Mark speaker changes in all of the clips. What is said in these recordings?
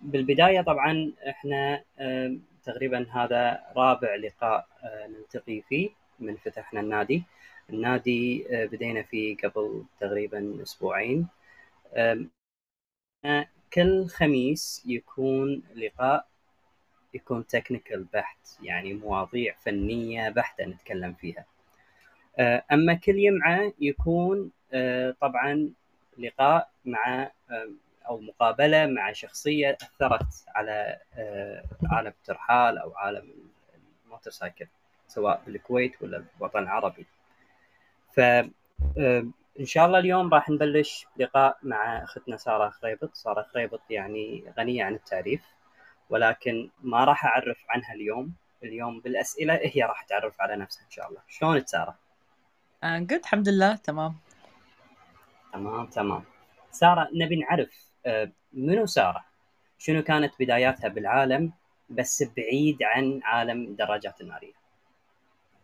Speaker 1: بالبداية طبعا إحنا تقريبا هذا رابع لقاء نلتقي فيه من فتحنا النادي. النادي بدينا فيه قبل تقريبا أسبوعين. كل خميس يكون لقاء يكون تكنيكال بحت يعني مواضيع فنية بحتة نتكلم فيها. أما كل جمعة يكون طبعا لقاء مع أو مقابلة مع شخصية أثرت على عالم الترحال أو عالم الموتورسايكل سواء بالكويت ولا بالوطن العربي. ف إن شاء الله اليوم راح نبلش لقاء مع أختنا سارة خريبط، سارة خريبط يعني غنية عن التعريف ولكن ما راح أعرف عنها اليوم، اليوم بالأسئلة هي راح تعرف على نفسها إن شاء الله. شلونك سارة؟
Speaker 2: good uh, الحمد لله تمام.
Speaker 1: تمام تمام. سارة نبي نعرف منو سارة؟ شنو كانت بداياتها بالعالم بس بعيد عن عالم الدراجات النارية؟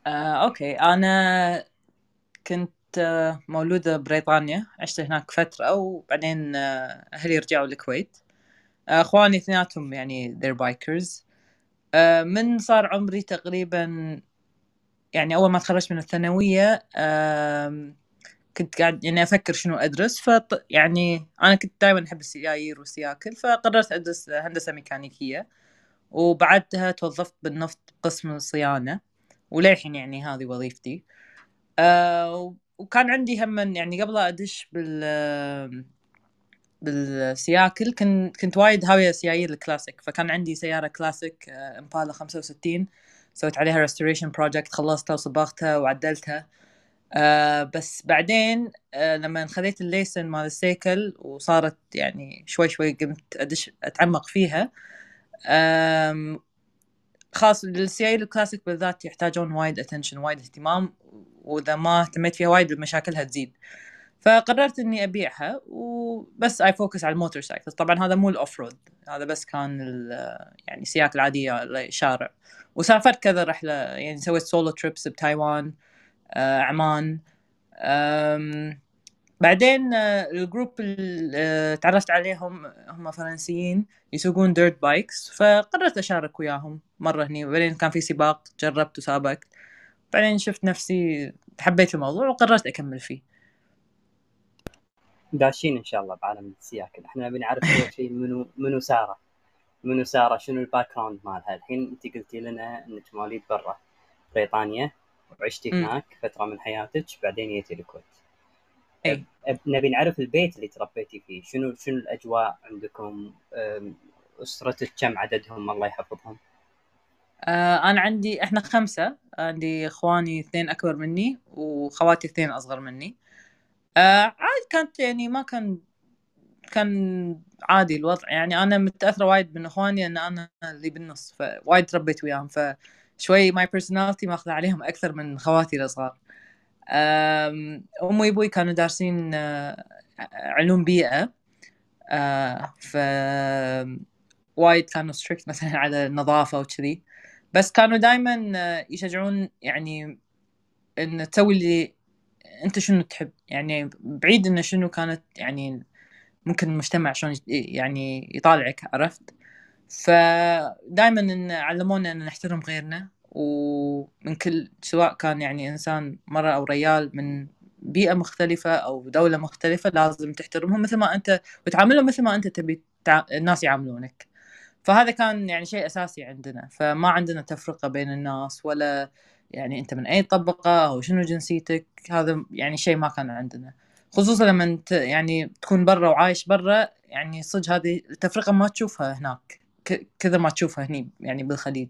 Speaker 2: آه، okay أنا كنت مولودة بريطانيا عشت هناك فترة وبعدين أهلي رجعوا الكويت أخواني اثنيناتهم يعني they're bikers آه، من صار عمري تقريبا يعني أول ما تخرجت من الثانوية كنت قاعد يعني أفكر شنو أدرس ف يعني أنا كنت دائما أحب السيايير والسياكل فقررت أدرس هندسة ميكانيكية وبعدها توظفت بالنفط قسم الصيانة وللحين يعني هذه وظيفتي. آه وكان عندي هم يعني قبل أدش بال بالسياكل كنت كنت وايد هاوية سيايير الكلاسيك فكان عندي سيارة كلاسيك امبالا 65 سويت عليها restoration project خلصتها وصبغتها وعدلتها. آه بس بعدين آه لما خذيت ال license مال السيكل وصارت يعني شوي شوي قمت أدش أتعمق فيها خاصة السيايير الكلاسيك بالذات يحتاجون وايد attention وايد اهتمام وإذا ما اهتميت فيها وايد مشاكلها تزيد. فقررت إني أبيعها وبس I focus على ال motorcycle طبعا هذا مو ال off-road هذا بس كان يعني سياكل العادية شارع وسافرت كذا رحلة يعني سويت solo trips بتايوان. آه، عمان. بعدين آه، ال group اللي آه، تعرفت عليهم هم فرنسيين يسوقون dirt bikes فقررت أشارك وياهم مرة هني. وبعدين كان في سباق جربت وسابقت. بعدين شفت نفسي حبيت الموضوع وقررت أكمل فيه.
Speaker 1: داشين إن شاء الله بعالم السياكل إحنا بنعرف اول شيء منو منو سارة. منو سارة؟ شنو ال background مالها؟ الحين انت قلتي لنا إنك مواليد برا بريطانيا. وعشتي هناك فترة من حياتك بعدين جيتي الكويت نبي نعرف البيت اللي تربيتي فيه. شنو شنو الأجواء عندكم؟ أسرتك كم عددهم؟ الله يحفظهم.
Speaker 2: آه أنا عندي إحنا خمسة. عندي إخواني اثنين أكبر مني وخواتي اثنين أصغر مني. آه عاد كانت يعني ما كان كان عادي الوضع. يعني أنا متأثرة وايد من إخواني ان أنا اللي بالنص فوايد تربيت وياهم. ف شوي my personality ماخذه عليهم أكثر من خواتي الصغار امي وأبوي كانوا دارسين آه، علوم بيئة آه، ف وايد كانوا strict مثلا على النظافة وكذي. بس كانوا دائما آه، يشجعون يعني إن تسوي اللي أنت شنو تحب. يعني بعيد انه شنو كانت يعني ممكن المجتمع شلون يعني يطالعك عرفت؟ فدائما علمونا إن نحترم غيرنا ومن كل سواء كان يعني إنسان مرة أو ريال من بيئة مختلفة أو دولة مختلفة لازم تحترمهم مثل ما أنت وتعاملهم مثل ما أنت تبي تع... الناس يعاملونك. فهذا كان يعني شيء أساسي عندنا. فما عندنا تفرقة بين الناس ولا يعني أنت من أي طبقة أو شنو جنسيتك هذا يعني شيء ما كان عندنا. خصوصا لما أنت يعني تكون برا وعايش برا يعني صدق هذه التفرقة ما تشوفها هناك. كذا ما تشوفها هني يعني بالخليج.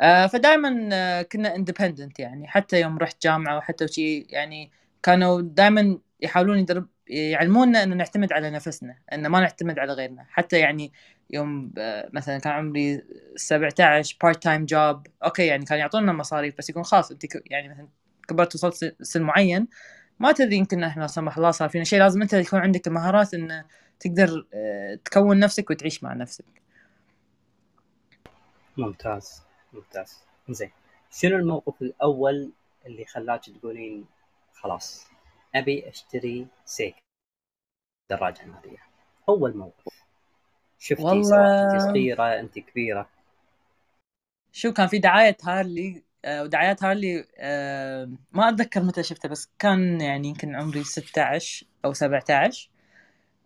Speaker 2: آه فدائما آه كنا اندبندنت يعني. حتى يوم رحت جامعة وحتى شي يعني كانوا دائما يحاولون يدرب يعلمونا إنه نعتمد على نفسنا إنه ما نعتمد على غيرنا. حتى يعني يوم آه مثلا كان عمري 17 part time job okay يعني كانوا يعطونا مصاريف بس يكون خلاص أنت يعني مثلا كبرت وصلت سن معين ما تدري يمكن إحنا لا سمح الله صار فينا شيء. لازم أنت يكون عندك المهارات إنه تقدر تكون نفسك وتعيش مع نفسك.
Speaker 1: ممتاز ممتاز. زين شنو الموقف الأول اللي خلاك تقولين خلاص أبي أشتري سيكل دراجة نارية. أول موقف. شفتي
Speaker 2: والله-
Speaker 1: سواء انت صغيرة انت كبيرة؟
Speaker 2: شو كان في دعاية هارلي آه، ودعايات هارلي آه، ما أتذكر متى شفتها بس كان يعني يمكن عمري 16 أو 17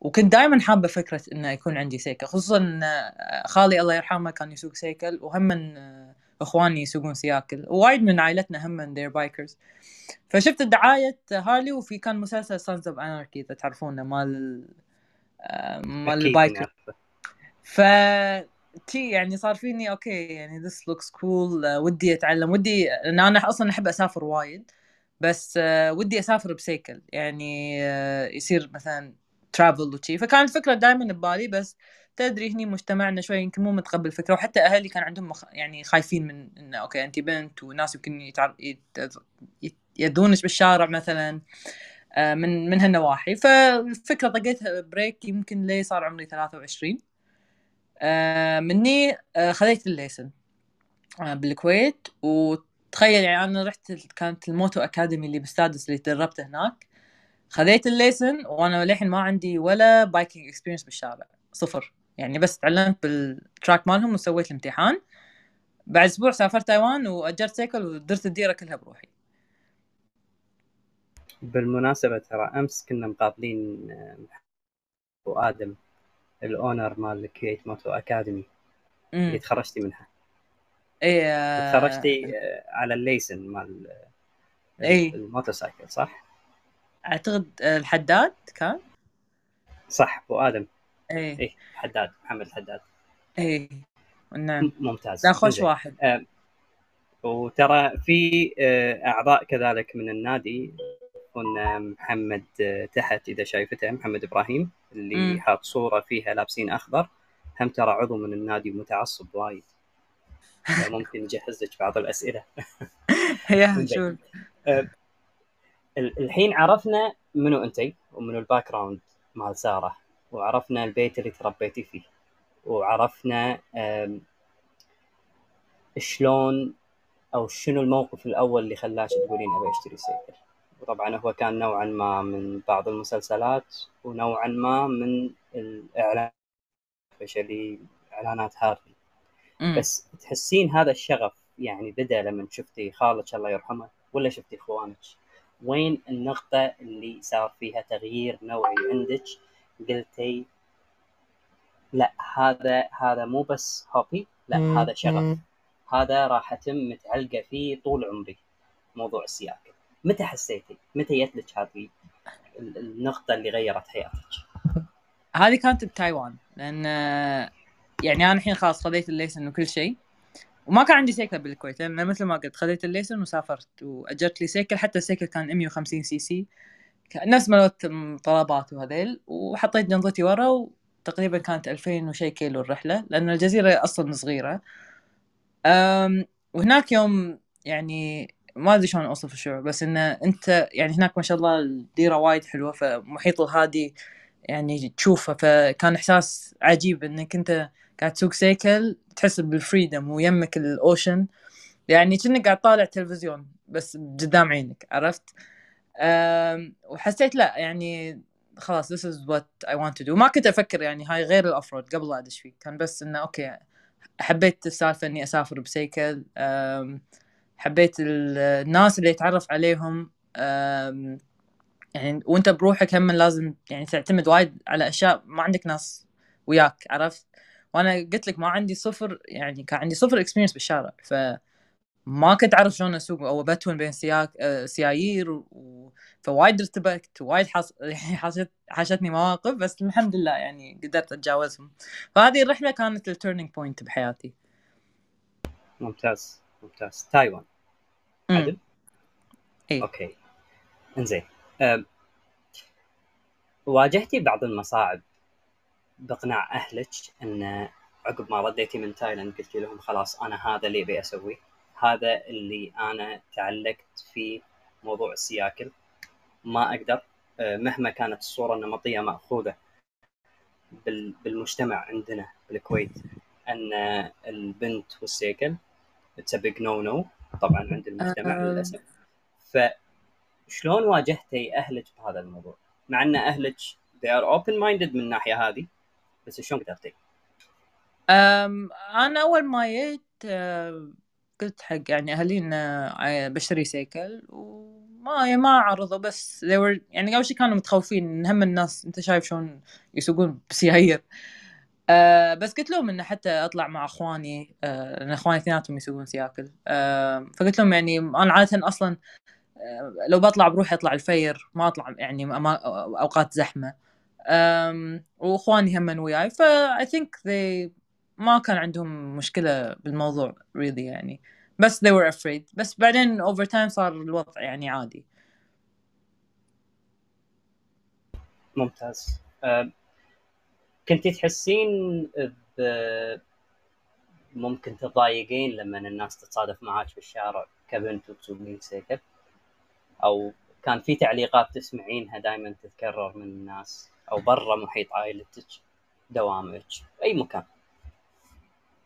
Speaker 2: وكنت دائما حابة فكرة إنه يكون عندي سيكل خصوصا آه، خالي الله يرحمه كان يسوق سيكل وهم من آه، إخواني يسوقون سياكل ووايد من عائلتنا هم من they're bikers فشفت دعايه هارلي وفي كان مسلسل Sons of Anarchy إذا تعرفونه مال آه، مال ال
Speaker 1: bikers.
Speaker 2: ف تي يعني صار فيني okay يعني looks cool uh, ودي أتعلم. ودي لأن أنا أصلا أحب أسافر وايد بس uh, ودي أسافر بسيكل. يعني uh, يصير مثلا travel وشي. فكانت الفكرة دائما ببالي بس تدري هني مجتمعنا شوي يمكن مو متقبل الفكرة. وحتى أهلي كان عندهم مخ... يعني خايفين من انه okay انت بنت وناس يمكن يتعر... يت... بالشارع مثلا آه، من من هالنواحي. فالفكرة طقيتها break يمكن لي صار عمري 23 آه، مني آه، خذيت ال license بالكويت. وتخيل يعني أنا رحت كانت ال Moto Academy اللي بالسادس اللي تدربت هناك. خذيت ال license وأنا للحين ما عندي ولا biking experience بالشارع صفر. يعني بس تعلمت بال track مالهم وسويت الامتحان. بعد أسبوع سافرت تايوان وأجرت سيكل ودرت الديرة كلها بروحي.
Speaker 1: بالمناسبة ترى أمس كنا مقابلين آه، وادم ال owner مال الكويت Moto Academy اللي تخرجتي منها.
Speaker 2: اي آه،
Speaker 1: تخرجتي آه، على ال license مال آه،
Speaker 2: إي.
Speaker 1: ال motorcycle صح؟
Speaker 2: أعتقد آه، الحداد كان؟
Speaker 1: صح أبو آدم.
Speaker 2: اي
Speaker 1: إيه حداد محمد حداد
Speaker 2: اي نعم.
Speaker 1: ممتاز.
Speaker 2: لا خوش. واحد.
Speaker 1: آه، وترى في آه، أعضاء كذلك من النادي كنا محمد آه، تحت إذا شايفته محمد إبراهيم اللي. حاط صورة فيها لابسين أخضر. هم ترى عضو من النادي متعصب وايد. ممكن نجهز لك بعض الأسئلة.
Speaker 2: يا
Speaker 1: إنزين. الحين عرفنا منو انتي ومنو ال background مال سارة وعرفنا البيت اللي تربيتي فيه وعرفنا شلون أو شنو الموقف الأول اللي خلاك تقولين أبي أشتري سيكل وطبعا هو كان نوعا ما من بعض المسلسلات ونوعا ما من الإعلان سبيشلي إعلانات هارلي. بس تحسين هذا الشغف يعني بدأ لما شفتي خالك الله يرحمه ولا شفتي إخوانك؟ وين النقطة اللي صار فيها تغيير نوعي عندك؟ قلتي لا هذا هذا مو بس هوبي لا هذا شغف. هذا راح أتم متعلقة فيه طول عمري موضوع السياكل. متى حسيتي؟ متى جت لك هذه ال- النقطة اللي غيرت حياتك؟
Speaker 2: هذه كانت بتايوان لأن آه، يعني أنا الحين خلاص خذيت الليسن وكل شيء. وما كان عندي سيكل بالكويت لأن مثل ما قلت خذيت ال license وسافرت وأجرت لي سيكل حتى السيكل كان 150 سي سي نفس مالوت طلبات وهذيل وحطيت جنطتي ورا وتقريبا كانت 2000 وشي كيلو الرحلة لأن الجزيرة أصلا صغيرة. أم وهناك يوم يعني ما أدري شلون أوصف الشعور بس إنه أنت يعني هناك ما شاء الله الديرة وايد حلوة فمحيط الهادي يعني تشوفه فكان إحساس عجيب إنك أنت قاعد تسوق سيكل تحس بال freedom ويمك ال ocean يعني كأنك قاعد طالع تلفزيون بس قدام عينك عرفت؟ وحسيت لا يعني خلاص this is what I want to do. وما كنت أفكر يعني هاي غير ال off-road قبل أدش فيه. كان بس إنه okay حبيت السالفة إني أسافر بسيكل. حبيت ال- الناس اللي اتعرف عليهم. يعني وأنت بروحك هم لازم يعني تعتمد وايد على أشياء ما عندك ناس وياك عرفت؟ وأنا قلت لك ما عندي صفر يعني كان عندي صفر experience بالشارع فما كنت أعرف شلون أسوق. أو between بين سياك آه، سيايير و... فوايد ارتبكت وايد حص... حاشت... حاشتني مواقف بس الحمد لله يعني قدرت أتجاوزهم. فهذه الرحلة كانت ال turning point بحياتي.
Speaker 1: ممتاز ممتاز. تايوان. عدل؟
Speaker 2: إيه.
Speaker 1: okay. إنزين. أم، واجهتي بعض المصاعب باقناع أهلك إن عقب ما رديتي من تايلاند قلتي لهم خلاص أنا هذا اللي أبي أسويه هذا اللي أنا تعلقت في موضوع السياكل ما أقدر أه، مهما كانت الصورة النمطية مأخوذة بال- بالمجتمع عندنا بالكويت إن البنت والسيكل تسبق no no طبعا عند المجتمع
Speaker 2: آه.
Speaker 1: للأسف فشلون واجهتي أهلك بهذا الموضوع؟ مع إن أهلك they are open minded من الناحية هذه بس شلون قدرتي؟
Speaker 2: أنا أول ما جيت أه، قلت حق يعني أهلي إن أه، بشتري سيكل وما يعني ما عرضوا بس they were يعني أول شيء كانوا متخوفين إن هم الناس أنت شايف شلون يسوقون بسيايير. أه بس قلت لهم انه حتى أطلع مع أخواني أه لأن أخواني اثنيناتهم يسوقون سياكل. أه فقلت لهم يعني أنا عادة أصلا أه لو بطلع بروحي أطلع الفير ما أطلع يعني ما أوقات زحمة. وإخواني هم وياي. ف I think they ما كان عندهم مشكلة بالموضوع really يعني. بس they were afraid. بس بعدين over time صار الوضع يعني عادي.
Speaker 1: ممتاز. أه كنتي تحسين ب ممكن تضايقين لما الناس تتصادف معاك بالشارع كبنت وتسوقين سيكل أو كان في تعليقات تسمعينها دائما تتكرر من الناس؟ أو برا محيط عائلتك دوامك أي مكان.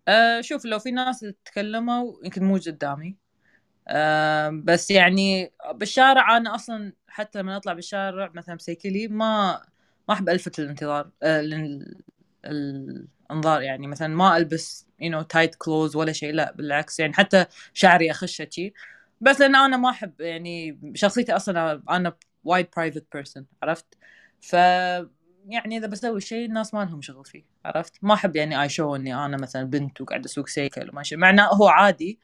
Speaker 2: أه شوف لو في ناس تكلموا يمكن مو قدامي. أه بس يعني بالشارع أنا أصلا حتى لما أطلع بالشارع مثلا بسيكلي ما ما أحب ألفت الانتظار أه الأنظار يعني. مثلا ما ألبس you know tight clothes ولا شيء لا بالعكس يعني. حتى شعري اخشه شي. بس لأن أنا ما أحب يعني شخصيتي أصلا أنا وايد private person عرفت؟ ف يعني إذا بسوي شيء الناس ما لهم شغل فيه عرفت؟ ما أحب يعني a show إني أنا مثلا بنت وقاعد أسوق سيكل وماشي مع إنه هو عادي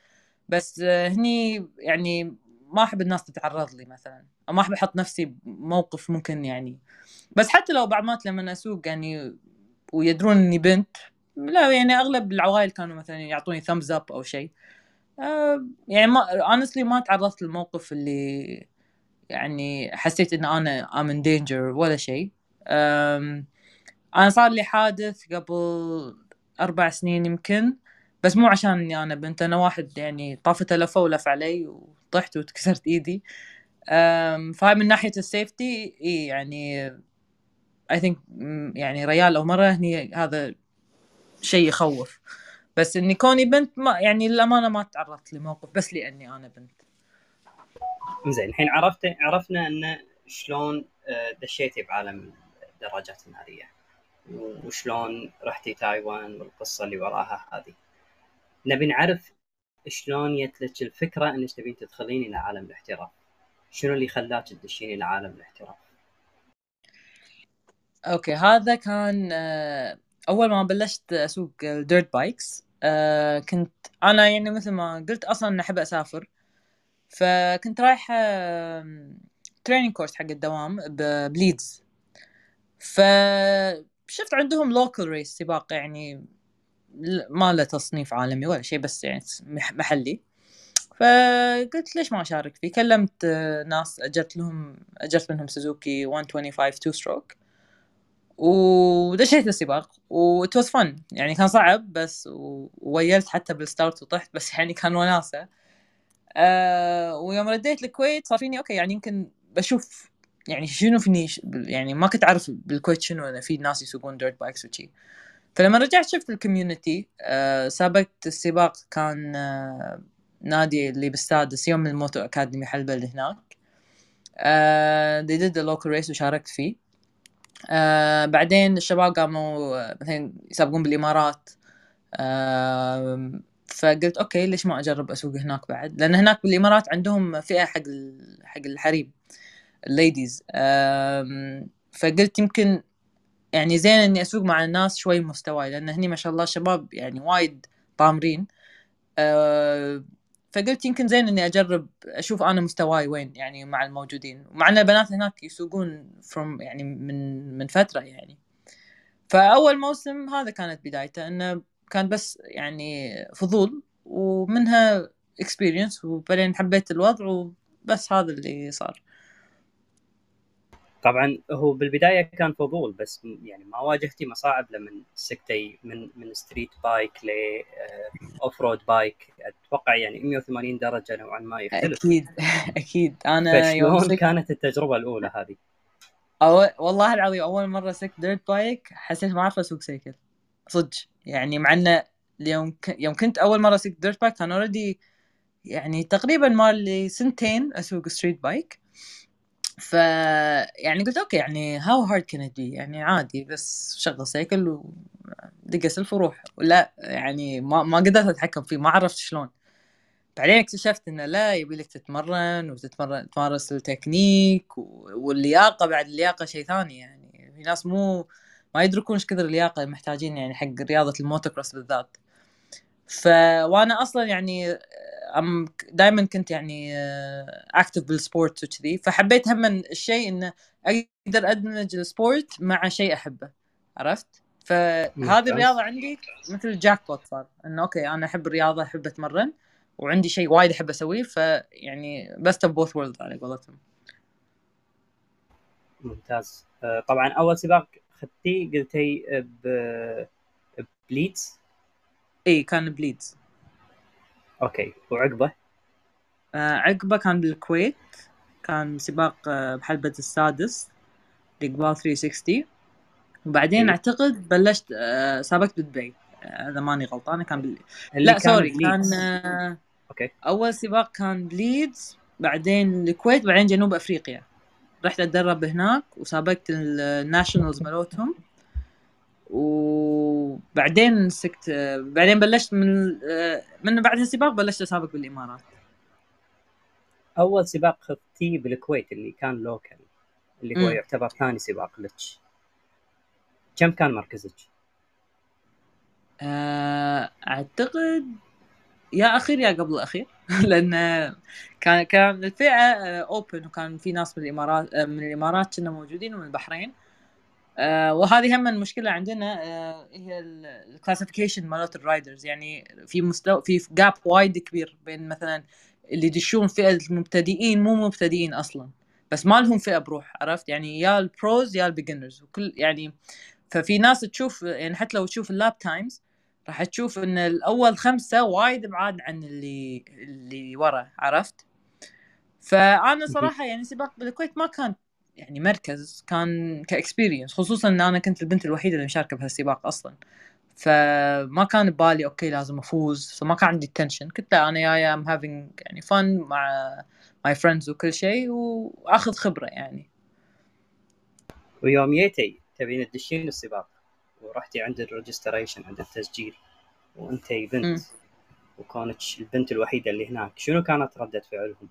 Speaker 2: بس هني يعني ما أحب الناس تتعرض لي مثلا ما أحب أحط نفسي بموقف ممكن يعني. بس حتى لو بعض مرات لما أسوق يعني ويدرون إني بنت لا يعني أغلب العوائل كانوا مثلا يعطوني thumbs up أو شيء أه يعني ما honestly ما تعرضت للموقف اللي يعني حسيت إن أنا I'm in danger ولا شيء. أنا صار لي حادث قبل أربع سنين يمكن بس مو عشان اني أنا بنت أنا واحد يعني طافت لفه ولف علي وطحت وتكسرت إيدي. فهاي من ناحية ال safety إي يعني اي ثينك يعني ريال أو مرة هني هذا شيء يخوف. بس اني كوني بنت ما يعني للأمانة ما تعرضت لموقف بس لأني أنا بنت.
Speaker 1: زين الحين عرفت عرفنا إن شلون آه، دشيتي بعالم الدراجات النارية وشلون رحتي تايوان والقصة اللي وراها هذه. نبي نعرف شلون جت الفكرة إنك تبين تدخلين إلى عالم الاحتراف. شنو اللي خلاك تدشين إلى عالم الاحتراف؟
Speaker 2: أوكي هذا كان آه، أول ما بلشت أسوق ال dirt bikes آه، كنت أنا يعني مثل ما قلت أصلا أحب أسافر. فكنت رايحة training course حق الدوام ب Leeds فشفت عندهم local race سباق يعني ما له تصنيف عالمي ولا شيء بس يعني محلي. فقلت ليش ما أشارك فيه؟ كلمت ناس أجرت لهم أجرت منهم سوزوكي 125 2 stroke ودشيت السباق و it was fun يعني كان صعب بس و wheelied حتى بال start وطحت بس يعني كان وناسة. أه ويوم رديت الكويت صار فيني أوكي يعني يمكن بشوف يعني شنو فيني يعني ما كنت أعرف بالكويت شنو أنا في ناس يسوقون dirt bikes وشي. فلما رجعت شفت ال community أه سابقت السباق كان أه نادي اللي بالسادس يوم ال Moto Academy حلبة اللي هناك. أه they did the local race وشاركت فيه. آه بعدين الشباب قاموا مثلا يسابقون بالإمارات. آه فقلت أوكي ليش ما أجرب أسوق هناك بعد؟ لأن هناك بالإمارات عندهم فئة حق حق الحريم ال ladies. فقلت يمكن يعني زين إني أسوق مع الناس شوي مستواي لأن هني ما شاء الله شباب يعني وايد طامرين. آه فقلت يمكن زين إني أجرب أشوف أنا مستواي وين يعني مع الموجودين. مع إن البنات هناك يسوقون from يعني من من فترة يعني. فأول موسم هذا كانت بدايته إنه كان بس يعني فضول ومنها experience وبعدين حبيت الوضع وبس هذا اللي صار.
Speaker 1: طبعا هو بالبداية كان فضول بس يعني ما واجهتي مصاعب لما سقتي من من street bike ل off-road bike أتوقع يعني 180 درجة نوعا ما يختلف.
Speaker 2: أكيد أكيد. أنا
Speaker 1: يوم. كانت التجربة الأولى هذه؟
Speaker 2: أو... والله العظيم أول مرة سقت dirt bike حسيت ما أعرف أسوق سيكل. صدق. يعني مع إنه يوم. يوم كنت أول مرة أسوق dirt bike كان already يعني تقريبا مال لي سنتين أسوق street bike ف يعني قلت أوكي يعني how hard can it be يعني عادي بس شغل سيكل دق سلف وروح. لا يعني ما ما قدرت أتحكم فيه ما عرفت شلون. بعدين اكتشفت إنه لا يبي لك تتمرن وتتمرن تمارس التكنيك واللياقة بعد اللياقة شيء ثاني يعني. في ناس مو ما يدركون إيش كثر اللياقة محتاجين يعني حق رياضة الموتوكروس بالذات. ف وأنا أصلا يعني أم دائما كنت يعني active بال sport وكذي. فحبيت هم الشيء انه أقدر أدمج ال sport مع شيء أحبه. عرفت؟ فهذه الرياضة عندي مثل jackpot صار. إنه أوكي أنا أحب الرياضة أحب أتمرن وعندي شيء وايد أحب أسويه. فيعني best of both worlds على قولتهم.
Speaker 1: ممتاز. آه، طبعا أول سباق اخذتيه قلتي ب ب Leeds
Speaker 2: اي كان ب
Speaker 1: Leeds أوكي وعقبه؟
Speaker 2: آه عقبه كان بالكويت كان سباق آه بحلبة السادس لقبال 360 وبعدين إيه؟ أعتقد بلشت آه سابقت بدبي آه، إذا ماني غلطانه كان بال... لا كان sorry كان آه
Speaker 1: أوكي.
Speaker 2: أول سباق كان ب Leeds بعدين الكويت بعدين جنوب أفريقيا. رحت أتدرب هناك وسابقت ال nationals مالتهم وبعدين سقت بعدين بلشت من من بعد السباق بلشت أسابق بالإمارات
Speaker 1: أول سباق خذتيه بالكويت اللي كان local اللي هو م. يعتبر ثاني سباق لك كم كان مركزك؟
Speaker 2: آه، أعتقد يا أخير يا قبل الأخير. لأن كان كان الفئة open وكان في ناس من الإمارات من الإمارات كنا موجودين ومن البحرين. آه وهذه هم المشكلة عندنا آه هي ال classification مالت ال riders يعني في مستوى في gap وايد كبير بين مثلا اللي يدشون فئة المبتدئين مو مبتدئين أصلا. بس ما لهم فئة بروح عرفت؟ يعني يا ال pros يا ال beginners وكل يعني ففي ناس تشوف يعني حتى لو تشوف ال lap times راح تشوف إن الأول خمسة وايد بعاد عن اللي اللي ورا عرفت؟ فأنا صراحة يعني سباق بالكويت ما كان يعني مركز كان ك experience خصوصا إن أنا كنت البنت الوحيدة اللي مشاركة بهالسباق أصلا. فما كان ببالي أوكي لازم أفوز فما كان عندي tension كنت لا أنا جاية I'm having يعني fun مع my friends وكل شيء وآخذ خبرة يعني.
Speaker 1: ويوم جيتي تبين تدشين السباق. ورحتي عند ال registration عند التسجيل وانتي بنت م. وكونك البنت الوحيدة اللي هناك شنو كانت ردة فعلهم؟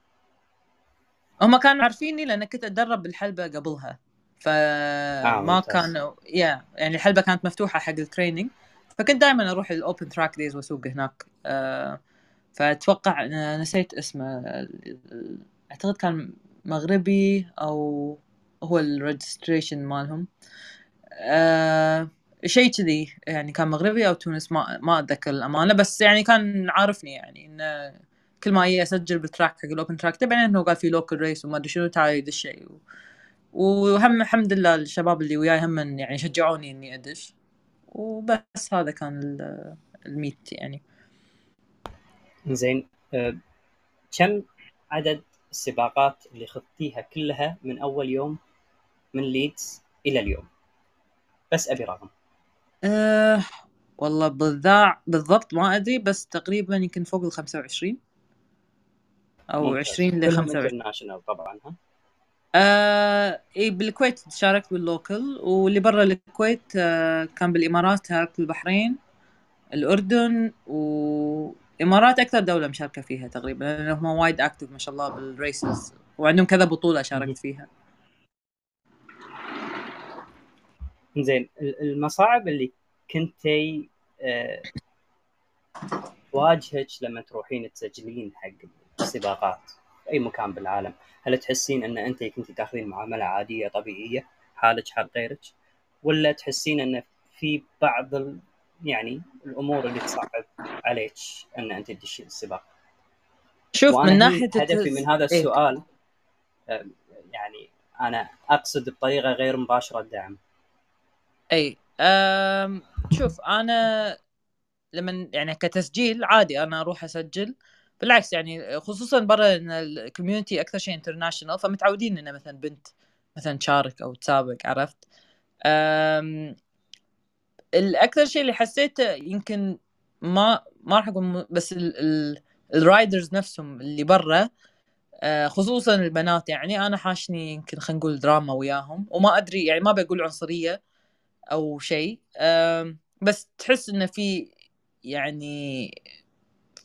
Speaker 2: هم كانوا عارفيني لأن كنت أتدرب بالحلبة قبلها. فما آه كانوا يا يعني الحلبة كانت مفتوحة حق ال training فكنت دائما أروح ال open track days وأسوق هناك. آه فأتوقع نسيت اسمه أعتقد كان مغربي أو هو ال registration مالهم. آه شيء كذي يعني كان مغربي أو تونس ما ما أتذكر الأمانة بس يعني كان عارفني يعني انه كل ما أجي أسجل بال track حق ال open track تبعين إنه قال في local race وما أدري شنو تعال يدش شيء و... وهم الحمد لله الشباب اللي وياي هم يعني شجعوني إني أدش. وبس هذا كان الميت يعني.
Speaker 1: زين أه كم عدد السباقات اللي خضتيها كلها من أول يوم من ليدز إلى اليوم؟ بس أبي رقم.
Speaker 2: أه والله بالذات بالضبط ما أدري بس تقريبا يمكن فوق ال 25 أو ممتاز. 20 ل 25
Speaker 1: طبعا ها؟
Speaker 2: آه إي بالكويت شاركت بال local واللي برا الكويت آه كان بالإمارات شاركت بالبحرين الأردن والامارات أكثر دولة مشاركة فيها تقريبا لانهم وايد active ما شاء الله بال races وعندهم كذا بطولة شاركت فيها.
Speaker 1: زين المصاعب اللي كنتي تواجهك لما تروحين تسجلين حق السباقات في أي مكان بالعالم هل تحسين أن أنت كنت تاخذين معاملة عادية طبيعية حالك حال غيرك ولا تحسين أن في بعض ال... يعني الأمور اللي تصعب عليك أن أنت تدشين السباق
Speaker 2: شوف من ناحية
Speaker 1: هدفي من هذا إيه. السؤال إيه؟ يعني أنا أقصد بطريقة غير مباشرة الدعم
Speaker 2: أي أم شوف أنا لما يعني كتسجيل عادي أنا أروح أسجل. بالعكس يعني خصوصا برا إن ال community أكثر شيء international فمتعودين ان مثلا بنت مثلا تشارك أو تسابق عرفت؟ الأكثر شيء اللي حسيته يمكن ما ما راح أقول بس الرايدرز نفسهم اللي برا آه، خصوصا البنات يعني أنا حاشني يمكن خلينا نقول دراما وياهم وما أدري يعني ما بقول عنصرية أو شيء. بس تحس إنه في يعني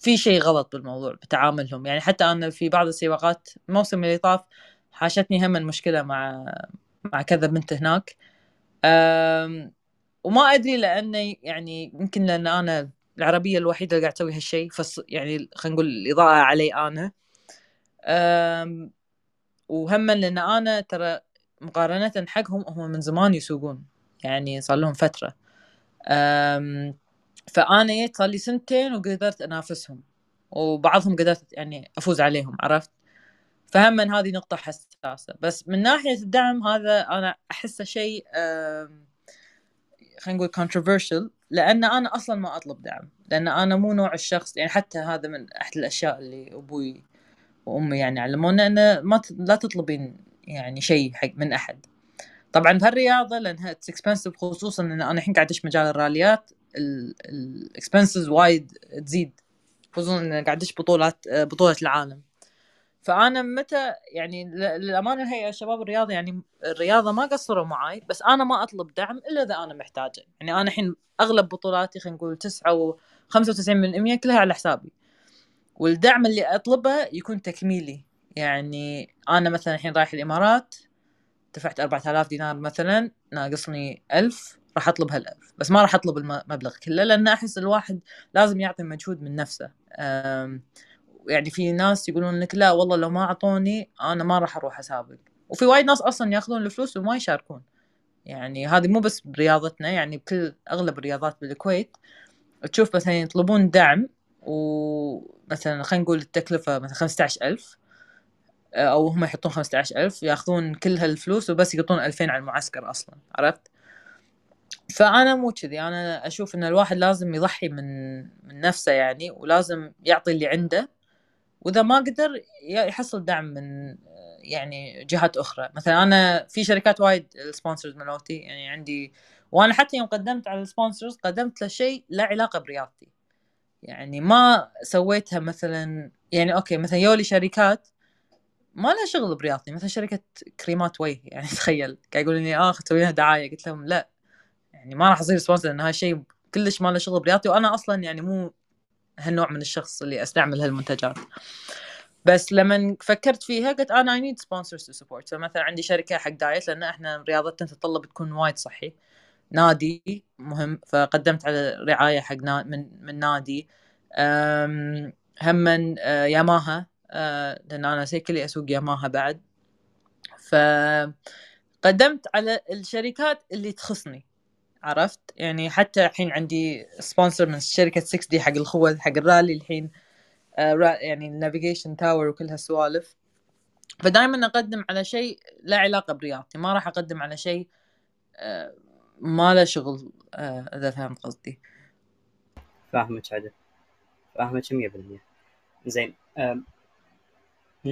Speaker 2: في شيء غلط بالموضوع بتعاملهم. يعني حتى أنا في بعض السياقات الموسم اللي طاف حاشتني هم المشكلة مع مع كذا بنت هناك. وما أدري لأنه يعني يمكن لأن أنا العربية الوحيدة اللي قاعد تسوي هالشيء فص يعني خلينا نقول الإضاءة علي أنا. وهم لأن أنا ترى مقارنة حقهم هم من زمان يسوقون. يعني صار لهم فترة. فأنا جيت صار لي سنتين وقدرت أنافسهم وبعضهم قدرت يعني أفوز عليهم عرفت؟ فهم من هذه نقطة حساسة. بس من ناحية الدعم هذا أنا أحسه شيء خلينا نقول controversial لأن أنا أصلا ما أطلب دعم. لأن أنا مو نوع الشخص يعني حتى هذا من أحد الأشياء اللي أبوي وأمي يعني علمونا أنه ما لا تطلبين يعني شيء حق من أحد. طبعا بهالرياضة لأنها it's expensive خصوصا أن أنا الحين قاعد أدش مجال الراليات ال expenses وايد تزيد خصوصا أن قاعد أدش بطولات بطولة العالم. فأنا متى يعني للأمانة هي شباب الرياضة يعني الرياضة ما قصروا معي بس أنا ما أطلب دعم إلا إذا أنا محتاجة. يعني أنا الحين أغلب بطولاتي خلينا نقول 9 و 95% كلها على حسابي. والدعم اللي أطلبه يكون تكميلي. يعني أنا مثلا الحين رايح الإمارات دفعت 4000 دينار مثلا ناقصني 1000 راح أطلب هالألف. بس ما راح أطلب المبلغ كله لأن أحس الواحد لازم يعطي مجهود من نفسه. يعني في ناس يقولون لك لا والله لو ما أعطوني أنا ما راح أروح أسابق. وفي وايد ناس أصلا يأخذون الفلوس وما يشاركون. يعني هذه مو بس برياضتنا يعني بكل أغلب الرياضات بالكويت تشوف مثلا يطلبون دعم ومثلا خلينا نقول التكلفة مثلا خمسة ألف. أو هم يحطون خمسة عشر ألف ياخذون كل هالفلوس وبس يقطون ألفين على المعسكر أصلا عرفت؟ فأنا مو كذي أنا أشوف إن الواحد لازم يضحي من من نفسه يعني ولازم يعطي اللي عنده وإذا ما قدر يحصل دعم من يعني جهات أخرى. مثلا أنا في شركات وايد ال sponsors مالوتي يعني عندي وأنا حتى يوم قدمت على ال sponsors قدمت له شيء له علاقة برياضتي يعني ما سويتها مثلا يعني أوكي مثلا يوني شركات ما لها شغل برياضتي مثلا شركة كريمات وجه يعني تخيل. قاعد يقولون لي آه تسوي لها دعاية. قلت لهم لا. يعني ما راح أصير sponsor لأن هذا الشيء كلش ما له شغل برياضتي وأنا أصلا يعني مو هالنوع من الشخص اللي أستعمل هالمنتجات. بس لما فكرت فيها قلت أنا I need sponsors to support فمثلا عندي شركة حق diet لأن إحنا رياضتنا تتطلب تكون وايد صحي. نادي مهم فقدمت على رعاية حق من من نادي. هم من آه، ياماها آه، لأن أنا سيكلي أسوق ياماها بعد. فقدمت على الشركات اللي تخصني عرفت؟ يعني حتى الحين عندي sponsor من شركة 6D حق الخوذ حق الرالي الحين. آه يعني ال navigation tower وكل هالسوالف فدائما أقدم على شيء له علاقة برياضتي ما راح أقدم على شيء آه ما له شغل إذا فهمت قصدي.
Speaker 1: فاهمك عدل. فاهمك 100% زين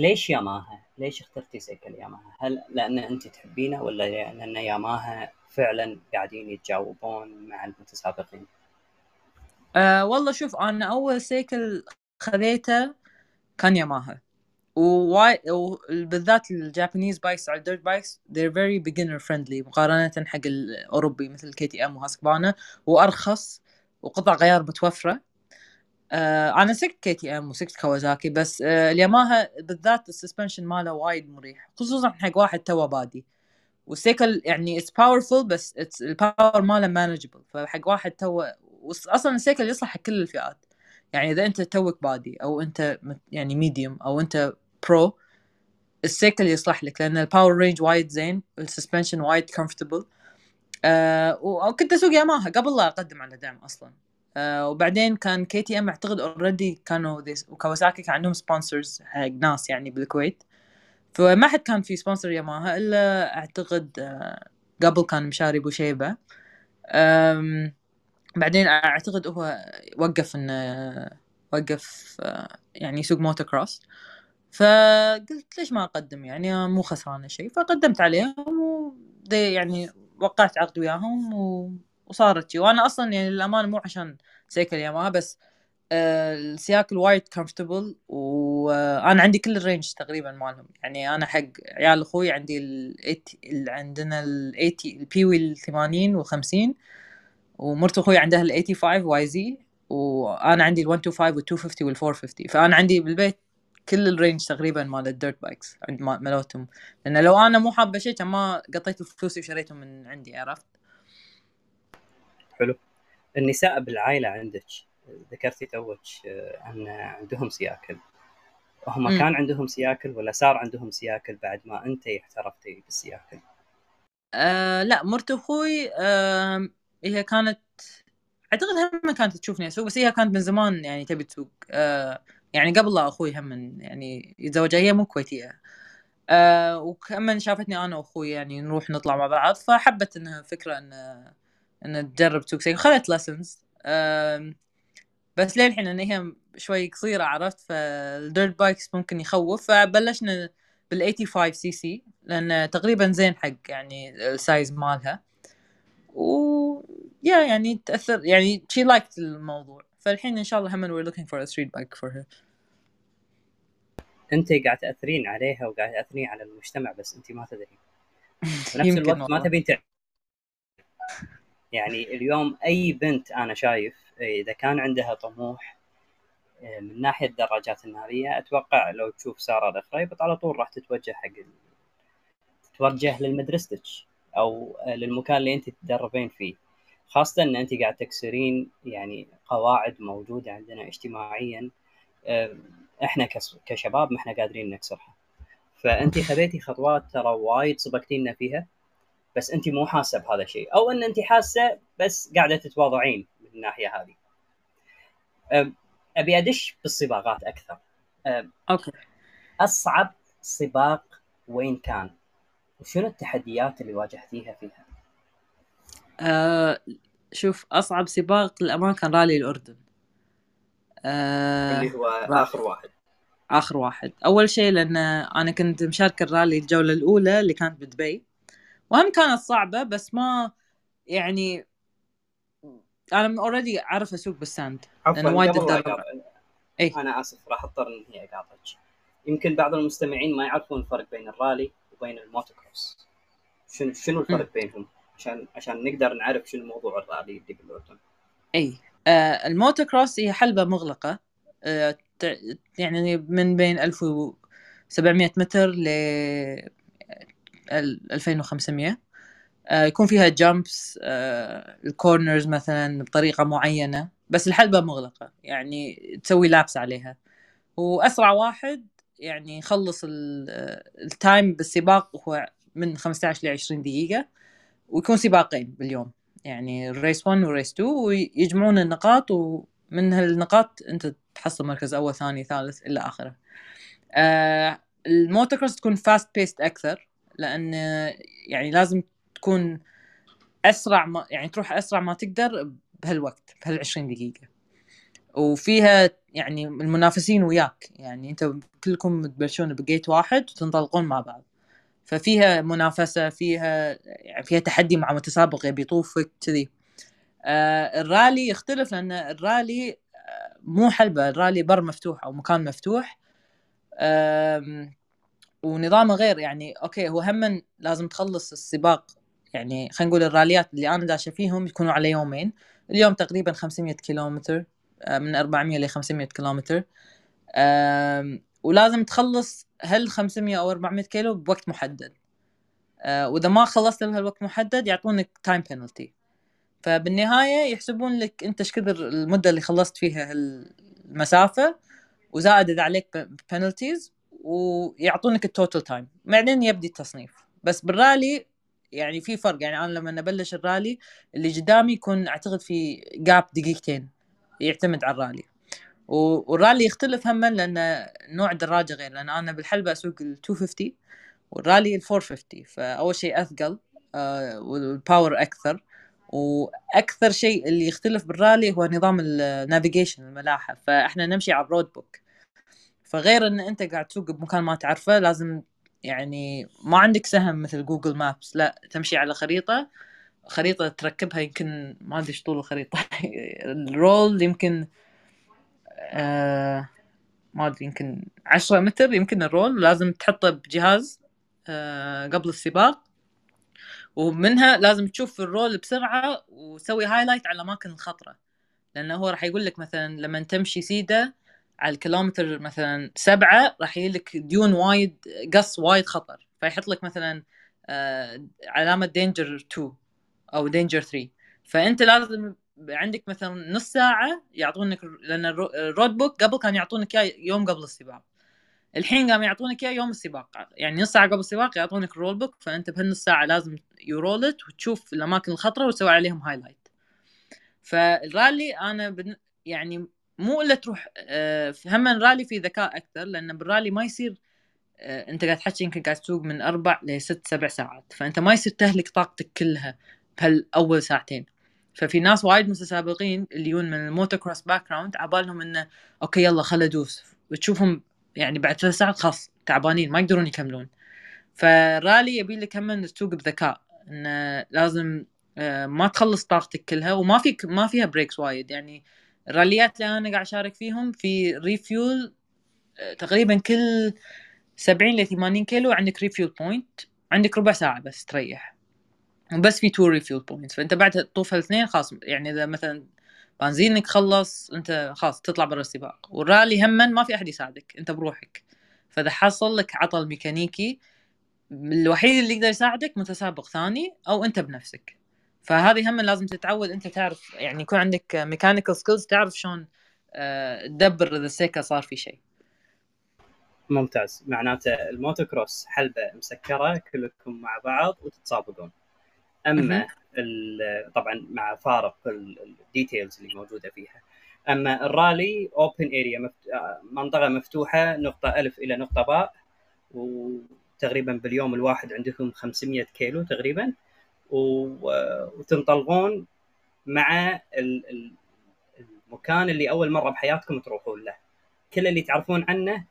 Speaker 1: ليش ياماها؟ ليش اخترتي سيكل ياماها؟ هل لأن أنت تحبينه ولا لأن ياماها فعلا قاعدين يتجاوبون مع المتسابقين
Speaker 2: أه والله شوف أنا أول سيكل خذيته كان ياماها وواي وبالذات ال Japanese bikes على ال dirt bikes they're very beginner friendly مقارنة حق الأوروبي مثل KTM و Husqvarna وأرخص وقطع غيار متوفرة آه أنا سقت KTM وسقت كوازاكي بس آه الياماها بالذات ال suspension ماله وايد مريح خصوصا حق واحد توه بادي. والسيكل يعني it's powerful بس it's ال power ماله manageable فحق واحد توه أصلا السيكل يصلح حق كل الفئات. يعني إذا أنت توك بادي أو أنت يعني medium أو أنت pro السيكل يصلح لك لأن ال power range وايد زين ال suspension وايد comfortable آه وكنت أسوق ياماها قبل لا أقدم على دعم أصلا. آه وبعدين كان KTM اعتقد already كانوا و Kawasaki كان عندهم sponsors حق ناس يعني بالكويت. فما حد كان في sponsor ياماها إلا أعتقد آه، قبل كان مشاري بوشيبه بعدين أعتقد هو وقف انه وقف آه، يعني يسوق موتو كروس فقلت ليش ما أقدم؟ يعني مو خسرانه شيء فقدمت عليهم و يعني وقعت عقد وياهم وصارت شي. وأنا أصلا يعني للأمانة مو عشان سيكل ياماها بس السيكل وايد comfortable وأنا عندي كل ال range تقريبا مالهم. يعني أنا حق عيال أخوي عندي ال عندنا ال 80 ال PW ال 80 وال 50 ومرت أخوي عندها ال 85 YZ وأنا عندي ال 125 وال 250 وال 450 فأنا عندي بالبيت كل ال range تقريبا مال ال dirt bikes عند مالتهم. لأن لو أنا مو حابة شيء كان ما قطيت فلوسي وشريتهم من عندي عرفت؟
Speaker 1: حلو النساء بالعائلة عندك ذكرتي توك آه، أن عندهم سياكل هم م. كان عندهم سياكل ولا صار عندهم سياكل بعد ما أنت احترفتي بالسياكل؟
Speaker 2: آه لا مرت أخوي آه هي كانت أعتقد هم كانت تشوفني أسوق بس هي كانت من زمان يعني تبي تسوق آه يعني قبل لا أخوي هم يعني يتزوجها هي مو كويتية آه وكمان شافتني أنا وأخوي يعني نروح نطلع مع بعض فحبت إنها فكرة إن ان تجرب تسوق سيكل خذت لسنز بس للحين إن هي شوي قصيرة عرفت؟ فال dirt bikes ممكن يخوف. فبلشنا بال 85 سي سي لأن تقريبا زين حق يعني ال size مالها. و يا يعني تأثر يعني she liked الموضوع. فالحين إن شاء الله هم looking for a street bike for her.
Speaker 1: أنت قاعد تأثرين عليها وقاعد تأثرين على المجتمع بس أنت ما تدرين. بنفس الوقت ما تبين يعني اليوم أي بنت أنا شايف إذا كان عندها طموح آه، من ناحية الدراجات الناريه أتوقع لو تشوف سارة الخريبط على طول راح تتوجه حق تتوجه للمدرستك أو للمكان اللي أنت تدربين فيه. خاصة إن أنت قاعد تكسرين يعني قواعد موجودة عندنا اجتماعيا آه، إحنا كشباب ما إحنا قادرين نكسرها. فأنت خذيتي خطوات ترى وايد سبقتينا فيها. بس انت مو حاسة بهذا الشيء. أو إن انت حاسة بس قاعدة تتواضعين من الناحية هذه. أبي أدش بالسباقات أكثر.
Speaker 2: أوكي.
Speaker 1: أصعب سباق وين كان؟ وشنو التحديات اللي واجهتيها فيها؟
Speaker 2: أه شوف أصعب سباق للأمانة كان رالي الأردن.
Speaker 1: أه اللي هو آخر واحد.
Speaker 2: آخر واحد. أول شيء لأن أنا كنت مشاركة الرالي الجولة الأولى اللي كانت بدبي. وهم كانت صعبة بس ما يعني أنا already أعرف أسوق بال sand
Speaker 1: عفوا وايد اي أنا آسف راح أضطر إني أقاطعك. يمكن بعض المستمعين ما يعرفون الفرق بين الرالي وبين الموتوكروس. شنو شنو الفرق بينهم؟ عشان عشان نقدر نعرف شنو موضوع الرالي اللي بالاردن
Speaker 2: اي آه الموتوكروس هي حلبة مغلقة. آه يعني من بين 1700 متر ل 2500 آه، يكون فيها jumps آه، ال corners مثلا بطريقة معينة بس الحلبة مغلقة يعني تسوي laps عليها. وأسرع واحد يعني يخلص ال time بالسباق هو من 15 ل 20 دقيقة ويكون سباقين باليوم. يعني race 1 و race 2 ويجمعون النقاط ومن هالنقاط أنت تحصل مركز أول ثاني ثالث إلى آخره. آه الموتوكروس تكون fast paced أكثر. لأن يعني لازم تكون أسرع ما يعني تروح أسرع ما تقدر بهالوقت بهال 20 دقيقة. وفيها يعني المنافسين وياك. يعني أنت كلكم تبلشون ب gate واحد وتنطلقون مع بعض. ففيها منافسة فيها يعني فيها تحدي مع متسابق يبي يطوفك كذي. آه الرالي يختلف لأن الرالي آه، مو حلبة. الرالي بر مفتوح أو مكان مفتوح. آه ونظامه غير يعني okay هو هم لازم تخلص السباق يعني خلينا نقول الراليات اللي أنا داشه فيهم يكونوا على يومين. اليوم تقريبا 500 كيلومتر آه، من 400 ل 500 كيلومتر. ولازم تخلص هال 500 أو 400 كيلو بوقت محدد. آه، وإذا ما خلصت بهالوقت محدد يعطونك time penalty فبالنهاية يحسبون لك أنت إيش كثر المدة اللي خلصت فيها المسافه وزائد إذا عليك penalties ويعطونك ال total time بعدين يبدي التصنيف. بس بالرالي يعني في فرق. يعني أنا لما ابلش الرالي اللي قدامي يكون أعتقد في gap دقيقتين يعتمد على الرالي. والرالي يختلف هم لأن نوع الدراجه غير. لأن أنا بالحلبة أسوق ال 250 والرالي ال 450 فأول شيء أثقل آه وال power أكثر. وأكثر شيء اللي يختلف بالرالي هو نظام ال navigation الملاحة. فإحنا نمشي على ال road book فغير إن أنت قاعد تسوق بمكان ما تعرفه لازم يعني ما عندك سهم مثل Google Maps لا تمشي على خريطة خريطة تركبها يمكن ما أدري إيش طول الخريطة. ال roll يمكن آه ما أدري يمكن عشرة متر يمكن ال roll. لازم تحطه بجهاز آه قبل السباق. ومنها لازم تشوف ال roll بسرعة وتسوي highlight على الاماكن الخطرة. لأنه هو راح يقول لك مثلا لما تمشي سيده على الكيلومتر مثلا سبعة راح يجي لك dune وايد قص وايد خطر. فيحط لك مثلا آه، علامة danger 2 أو danger 3 فأنت لازم عندك مثلا نص ساعة يعطونك لأن ال road book قبل كان يعطونك إياه يوم قبل السباق. الحين قام يعطونك إياه يوم السباق. يعني نص ساعة قبل السباق يعطونك ال road book فأنت بهالنص ساعة لازم ت roll it وتشوف الأماكن الخطرة وتسوي عليهم highlight فالرالي أنا بن... يعني مو إلا تروح آه، هم الرالي في ذكاء أكثر لأن بالرالي ما يصير آه، أنت قاعد تحكي يمكن قاعد تسوق من أربع لست سبع ساعات فأنت ما يصير تهلك طاقتك كلها بهالأول ساعتين. ففي ناس وايد متسابقين اللي يجون من الموتو كروس background عبالهم إنه okay يلا خل ادوس وتشوفهم يعني بعد ثلاث ساعات خلاص تعبانين ما يقدرون يكملون. فالرالي يبي لك هم تسوق بذكاء إنه لازم آه، ما تخلص طاقتك كلها وما فيك ما فيها breaks وايد. يعني الراليات اللي أنا قاعد أشارك فيهم في refuel تقريبا كل 70 ل 80 كيلو عندك refuel point عندك ربع ساعة بس تريح. وبس في two refuel point فأنت بعد تطوف الاثنين خلاص يعني إذا مثلا بنزينك خلص أنت خلاص تطلع برا السباق. والرالي هما ما في أحد يساعدك أنت بروحك. فإذا حصل لك عطل ميكانيكي الوحيد اللي يقدر يساعدك متسابق ثاني أو أنت بنفسك. فهذه هم لازم تتعود أنت تعرف يعني يكون عندك mechanical skills تعرف شلون آه، تدبر إذا السيكل صار في شيء.
Speaker 1: ممتاز. معناته الموتو كروس حلبة مسكرة كلكم مع بعض وتتسابقون أما طبعا مع فارق ال details اللي موجودة فيها. أما الرالي open area منطقة مفتوحة نقطة ألف إلى نقطة باء وتقريبا باليوم الواحد عندكم 500 كيلو تقريبا. وتنطلقون مع المكان اللي أول مرة بحياتكم تروحون له. كل اللي تعرفون عنه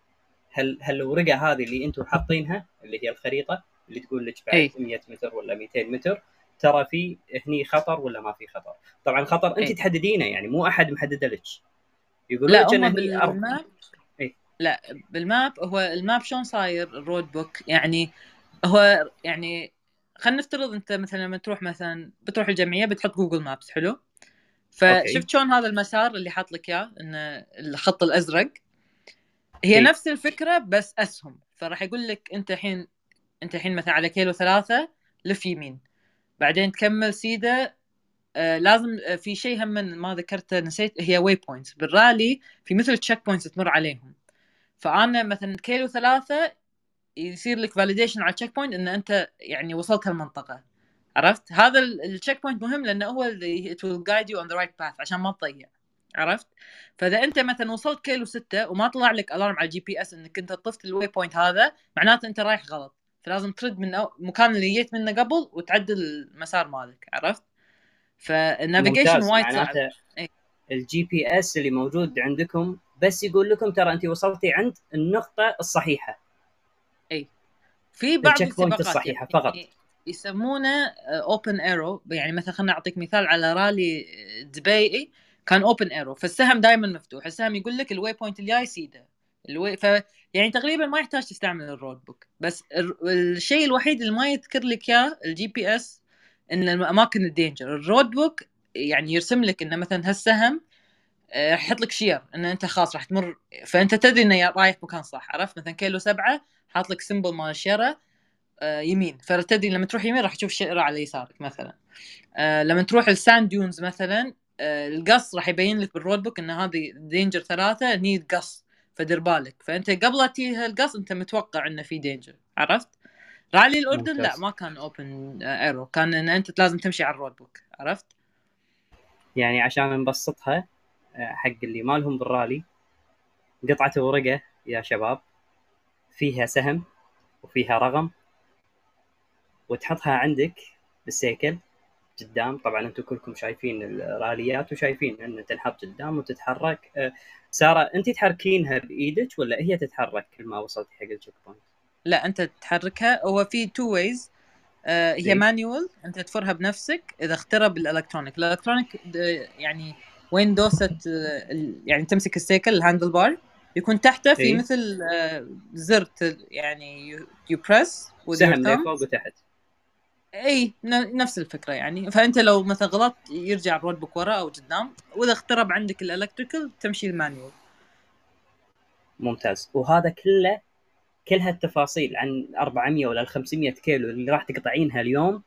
Speaker 1: هل هالورقه هذه اللي أنتم حاطينها اللي هي الخريطة اللي تقول لك بعد 100 متر ولا 200 متر ترى في هني خطر ولا ما في خطر؟ طبعا الخطر أنت تحددينه يعني مو أحد محدده لك.
Speaker 2: يقول لك انه بال map إيه؟ لا بال map هو ال map شلون صاير ال road book؟ يعني هو يعني خلينا نفترض انت مثلا لما تروح مثلا بتروح الجمعية بتحط Google Maps حلو؟ فشفت شلون هذا المسار اللي حاط لك إياه انه الخط الأزرق. هي okay. نفس الفكرة بس أسهم. فراح يقول لك أنت الحين أنت الحين مثلا على كيلو ثلاثة لف يمين. بعدين تكمل سيدة آه لازم آه في شيء هم ما ذكرته نسيت هي way points بالرالي في مثل checkpoints تمر عليهم. فأنا مثلا كيلو ثلاثة يصير لك validation على ال checkpoint إن أنت يعني وصلت هالمنطقة. عرفت؟ هذا ال checkpoint مهم لأنه هو اللي it will guide you on the right path عشان ما تضيع. عرفت؟ فإذا أنت مثلا وصلت كيلو ستة وما طلع لك alarm على ال GPS إنك انت طفت ال way point هذا معناته أنت رايح غلط. فلازم ترد من المكان اللي جيت منه قبل وتعدل المسار مالك. عرفت؟ فال navigation وايد صعب.
Speaker 1: ال GPS اللي موجود عندكم بس يقول لكم ترى أنت وصلتي عند النقطة
Speaker 2: الصحيحة. في بعض السباقات
Speaker 1: الصحيحة فقط.
Speaker 2: يسمونه open arrow يعني مثلا خلينا نعطيك مثال على رالي دبي. كان open arrow فالسهم دائما مفتوح. السهم يقول لك ال way point الجاي سيده. الوي ف يعني تقريبا ما يحتاج تستعمل ال road book بس الشيء الوحيد اللي ما يذكر لك إياه ال GPS إن الأماكن ال danger ال road book يعني يرسم لك إنه مثلا هالسهم آه، يحط لك شير إن أنت خلاص راح تمر فأنت تدري انه رايح مكان صح عرفت مثلا كيلو سبعة حاط لك symbol مال الشيره آه، يمين فتدري لما تروح يمين راح تشوف شيرة على يسارك مثلا آه، لما تروح ال sand dunes مثلا القص راح يبين لك بال road book إن هذه danger ثلاثة هني قص فدير بالك فأنت قبل لا تجي القص أنت متوقع إنه في danger عرفت؟ رالي الأردن ممتاز. لا ما كان open arrow كان إن أنت لازم تمشي على ال road book عرفت؟
Speaker 1: يعني عشان نبسطها حق اللي ما لهم بالرالي. قطعة ورقة يا شباب. فيها سهم وفيها رقم. وتحطها عندك بالسيكل قدام. طبعا أنتم كلكم شايفين الراليات وشايفين انها تنحط قدام وتتحرك. آه، سارة انت تحركينها بإيدك ولا هي تتحرك؟ كل ما وصلت حق ال checkpoint؟
Speaker 2: لا أنت تحركها. هو في two ways آه هي manual أنت تفرها بنفسك. إذا اخترب ال electronic. ال electronic يعني وين دوسة يعني تمسك السيكل ال handlebar يكون تحته في إيه؟ مثل آه زر يعني you press
Speaker 1: سهم فوق وتحت.
Speaker 2: اي نفس الفكرة يعني. فأنت لو مثلا غلطت يرجع ال road book ورا أو قدام. وإذا اخترب عندك ال electrical تمشي ال manual
Speaker 1: ممتاز. وهذا كله كل هالتفاصيل عن 400 ولا ال 500 كيلو اللي راح تقطعينها اليوم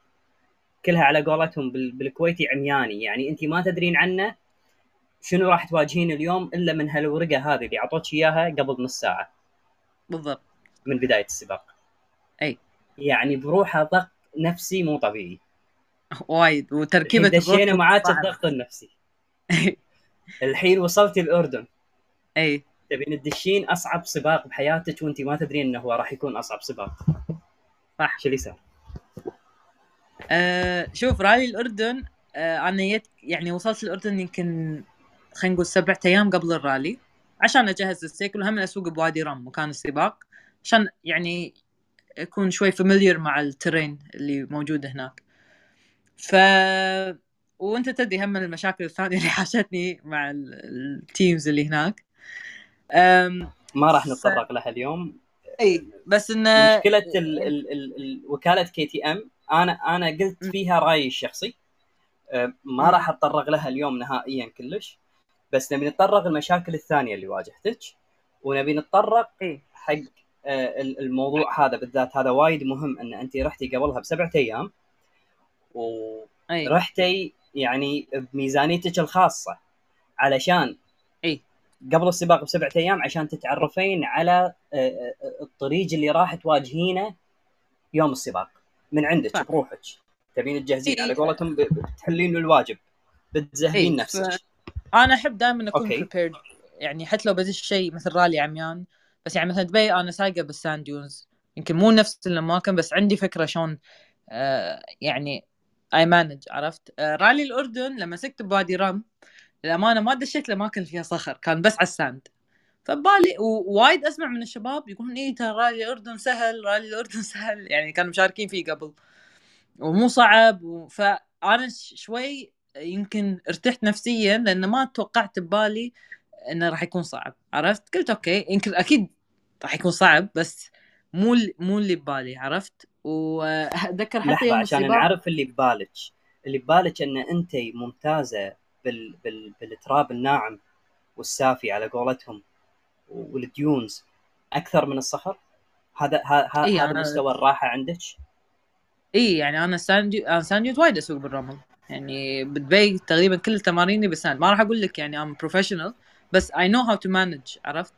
Speaker 1: كلها على قولتهم بال- بالكويتي عمياني. يعني انت ما تدرين عنه شنو راح تواجهين اليوم إلا من هالورقة هذه اللي أعطوك إياها قبل نص ساعة؟
Speaker 2: بالضبط.
Speaker 1: من بداية السباق.
Speaker 2: أي.
Speaker 1: يعني بروحها ضغط نفسي مو طبيعي.
Speaker 2: وايد.
Speaker 1: وتركيبة دشينا معاك. الضغط النفسي. الحين وصلتي الأردن.
Speaker 2: أي.
Speaker 1: تبين تدشين أصعب سباق بحياتك وأنت ما تدرين إنه هو راح يكون أصعب سباق.
Speaker 2: صح.
Speaker 1: شو اللي صار؟
Speaker 2: آه شوف رالي الأردن آه أنا يت يعني وصلت الأردن يمكن خلينا نقول سبعة أيام قبل الرالي عشان أجهز السيكل وهم أسوق بوادي رام مكان السباق عشان يعني أكون شوي familiar مع ال terrain اللي موجود هناك. ف وأنت تدري هم المشاكل الثانية اللي حاشتني مع ال- ال teams اللي هناك. أم...
Speaker 1: ما راح نتطرق لها اليوم.
Speaker 2: إي بس انه
Speaker 1: مشكلة ال ال ال ال وكالة KTM أنا أنا قلت. فيها رأيي الشخصي. أه، ما. راح أتطرق لها اليوم نهائيا كلش. بس نبي نتطرق المشاكل الثانية اللي واجهتك ونبي نتطرق
Speaker 2: اي
Speaker 1: حق ال- الموضوع هذا بالذات هذا وايد مهم إن أنت رحتي قبلها بسبعة أيام.
Speaker 2: اي
Speaker 1: ورحتي يعني بميزانيتك الخاصة علشان
Speaker 2: اي
Speaker 1: قبل السباق بسبعة أيام عشان تتعرفين على أه، أه، الطريق اللي راح تواجهينه يوم السباق. من عندك. بروحك. تبين تجهزين.
Speaker 2: إي.
Speaker 1: على قولتهم بتحلين الواجب. بتزهدين
Speaker 2: إي،
Speaker 1: نفسك.
Speaker 2: أنا احب دائما
Speaker 1: أكون.
Speaker 2: prepared يعني حتى لو بدش شيء مثل رالي عميان. بس يعني مثلا دبي أنا سايقة بال sand dunes. يمكن مو نفس الأماكن بس عندي فكرة شلون آه يعني I manage عرفت؟ آه رالي الأردن لما سقت بوادي رام للأمانة ما دشيت الاماكن اللي فيها صخر كان بس على ال sand. فبالي ووايد أسمع من الشباب يقولون إيه ترى رالي الأردن سهل رالي الأردن سهل. يعني كانوا مشاركين فيه قبل. ومو صعب و... فأنا شوي يمكن ارتحت نفسيا لأن ما توقعت ببالي إنه راح يكون صعب عرفت؟ قلت okay يمكن أكيد راح يكون صعب بس مو مو اللي ببالي عرفت؟ وأتذكر حتى يوم
Speaker 1: عشان
Speaker 2: السباق
Speaker 1: نعرف اللي ببالك. اللي ببالك إن أنت ممتازة بال... بال... بالتراب الناعم والسافي على قولتهم وال dunes أكثر من الصخر؟ هذا ه... ه...
Speaker 2: إي،
Speaker 1: هذا
Speaker 2: أنا-
Speaker 1: مستوى الراحة عندك؟
Speaker 2: إي يعني أنا sand du- أنا sand dunes وايد أسوق بالرمل. يعني بدبي تقريبا كل تماريني بال sand ما راح أقول لك يعني I'm professional بس I know how to manage عرفت؟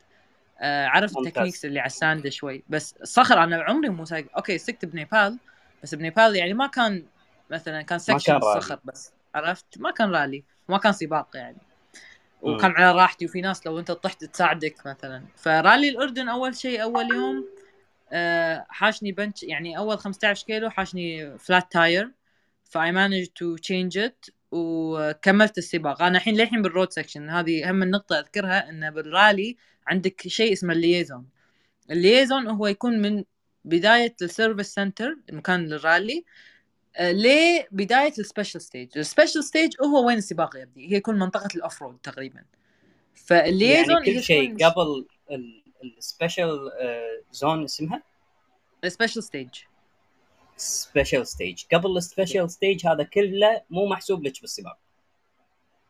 Speaker 2: آه عرفت.
Speaker 1: ال
Speaker 2: techniques اللي على ال sand شوي. بس الصخر أنا عمري مو سايق. okay سقت بنيبال بس بنيبال يعني ما كان مثلا كان
Speaker 1: section.
Speaker 2: الصخر بس عرفت؟ ما كان رالي ما كان سباق يعني. وكان على راحتي وفي ناس لو أنت طحت تساعدك مثلا. فرالي الأردن أول شيء أول يوم آه، حاشني بنش يعني أول 15 كيلو حاشني flat tire ف I managed to change it وكملت السباق. أنا الحين للحين بال road section هذه أهم النقطة أذكرها انه بالرالي عندك شيء اسمه ال liaison ال liaison هو يكون من بداية ال service center المكان للرالي آه، لبدايه ال special stage ال special stage هو وين السباق يبدي هي يكون منطقة ال off road تقريبا. فال liaison
Speaker 1: يعني كل شيء قبل ال special zone اسمها؟
Speaker 2: ال special
Speaker 1: stage special stage قبل ال special stage هذا كله مو محسوب لك بالسباق.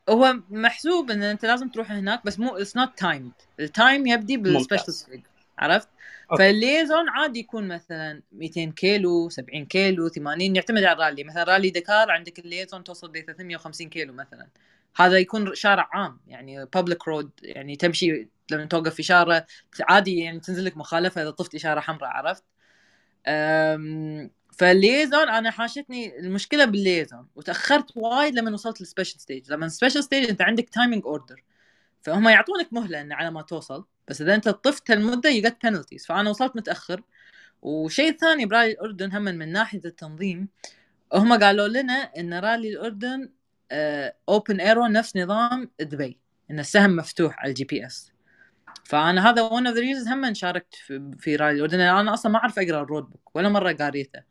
Speaker 2: هو محسوب إن أنت لازم تروح هناك بس مو it's not timed ال time يبدي بال
Speaker 1: special.
Speaker 2: stage عرفت؟
Speaker 1: okay.
Speaker 2: فال liaison عادي يكون مثلا 200 كيلو 70 كيلو 80 يعتمد على الرالي مثلا رالي دكار عندك ال liaison توصل ل 350 كيلو مثلا. هذا يكون شارع عام يعني public road يعني تمشي لما توقف في إشارة عادي يعني تنزل لك مخالفة إذا طفت إشارة حمراء عرفت؟ أم، فال liaison أنا حاشتني المشكلة بال liaison وتأخرت وايد لما وصلت لل special stage لما ال special stage أنت عندك timing order فهم يعطونك مهلة إن على ما توصل بس إذا أنت طفت هالمدة you penalties فأنا وصلت متأخر وشيء ثاني برالي الأردن هم من ناحية التنظيم هم قالوا لنا إن رالي الأردن open arrow نفس نظام دبي إن السهم مفتوح على ال GPS. فأنا هذا one of the reasons هم شاركت في, رالي الأردن أنا أصلا ما أعرف أقرأ ال road book ولا مرة قاريته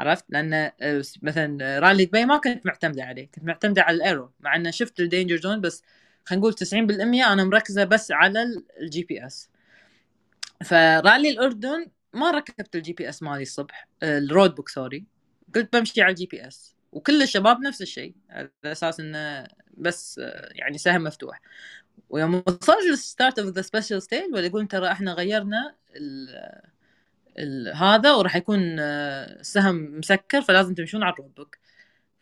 Speaker 2: عرفت؟ لأن آه، مثلا رالي دبي ما كنت معتمدة عليه كنت معتمدة على ال arrow مع إنه شفت ال danger zone بس خلينا نقول 90% أنا مركزة بس على ال GPS فرالي الأردن ما ركبت ال GPS مالي الصبح آه، ال road book sorry قلت بمشي على ال GPS وكل الشباب نفس الشيء على أساس إنه بس آه، يعني سهم مفتوح. ويوم وصلت لل start of the special stage ولا يقول ترى إحنا غيرنا هذا وراح يكون آه، سهم مسكر فلازم تمشون على ال road book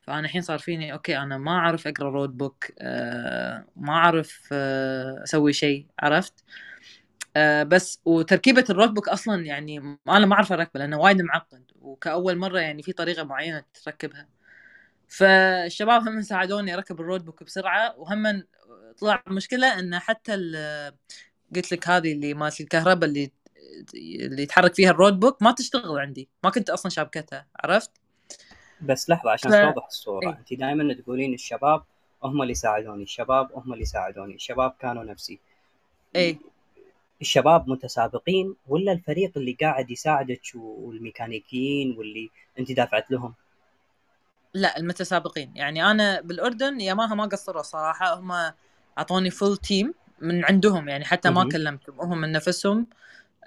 Speaker 2: فأنا الحين صار فيني okay أنا ما أعرف أقرأ road book آه ما أعرف آه أسوي شيء عرفت؟ آه بس وتركيبة ال road book أصلا يعني أنا ما أعرف اركبه لأنه وايد معقد وكأول مرة يعني في طريقة معينة تركبها. فالشباب هم ساعدوني أركب ال road book بسرعة وهم طلع مشكله انه حتى قلت لك هذه اللي مالت الكهرباء اللي اللي يتحرك فيها ال road book ما تشتغل عندي. ما كنت أصلا شابكتها عرفت؟
Speaker 1: بس لحظة عشان ف... توضح الصورة. إيه؟ انت دائما تقولين الشباب هم اللي ساعدوني الشباب هم اللي ساعدوني الشباب كانوا نفسي.
Speaker 2: اي
Speaker 1: الشباب متسابقين ولا الفريق اللي قاعد يساعدك والميكانيكيين واللي أنت دافعت لهم؟
Speaker 2: لا المتسابقين. يعني أنا بالأردن ياماها ما قصروا صراحة. هم أعطوني full team من عندهم يعني حتى ما كلمتهم. هم من نفسهم.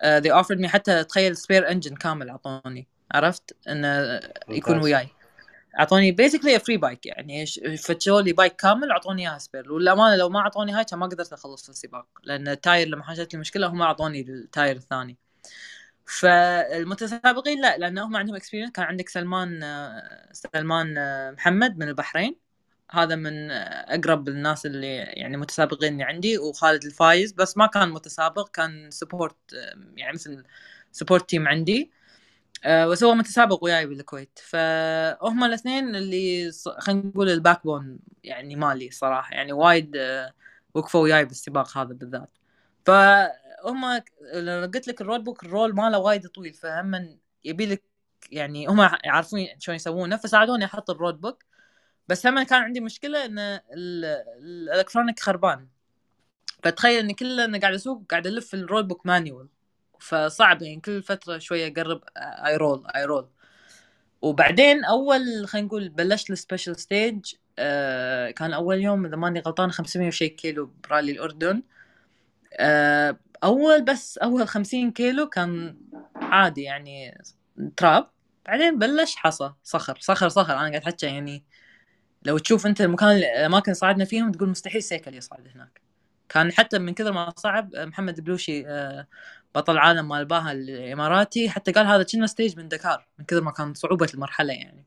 Speaker 2: They offered me حتى تخيل spare engine كامل أعطوني. عرفت؟ انه يكون وياي. أعطوني basically free bike يعني فتشوا لي bike كامل أعطوني إياها spare والامانه لو ما أعطوني هاي كان ما قدرت أخلص في السباق. لأن ال tire لما حصلت لي مشكلة هم أعطوني ال tire الثاني. فالمتسابقين لا لأن هم عندهم experience كان عندك سلمان سلمان محمد من البحرين. هذا من أقرب الناس اللي يعني متسابقين اللي عندي وخالد الفايز بس ما كان متسابق كان support يعني مثل support team عندي. بس هو متسابق وياي بالكويت. فهم الاثنين اللي خلينا نقول ال backbone يعني مالي صراحة. يعني وايد أه وقفوا وياي بالسباق هذا بالذات. فهم قلت لك ال roll book ال roll ماله وايد طويل. فهم يبي لك يعني هم عارفين شلون يسوونه فساعدوني أحط ال roll book. بس هم كان عندي مشكلة إن ال electronic خربان. فتخيل اني كل قاعد اسوق قاعد الف ال roll book manual فصعب يعني كل فترة شوية أقرب I roll I roll وبعدين أول خلينا نقول بلشت ال special stage كان أول يوم إذا ماني غلطان 500 وشي كيلو برالي الأردن. أول بس أول 50 كيلو كان عادي يعني تراب. بعدين بلش حصى صخر صخر صخر. أنا قاعد احكي يعني لو تشوف أنت المكان الاماكن صعدنا فيهم تقول مستحيل سيكل يصعد هناك. كان حتى من كثر ما صعب محمد بلوشي آه بطل العالم مال الباها الإماراتي حتى قال هذا كنا stage من دكار من كثر ما كان صعوبة المرحلة يعني.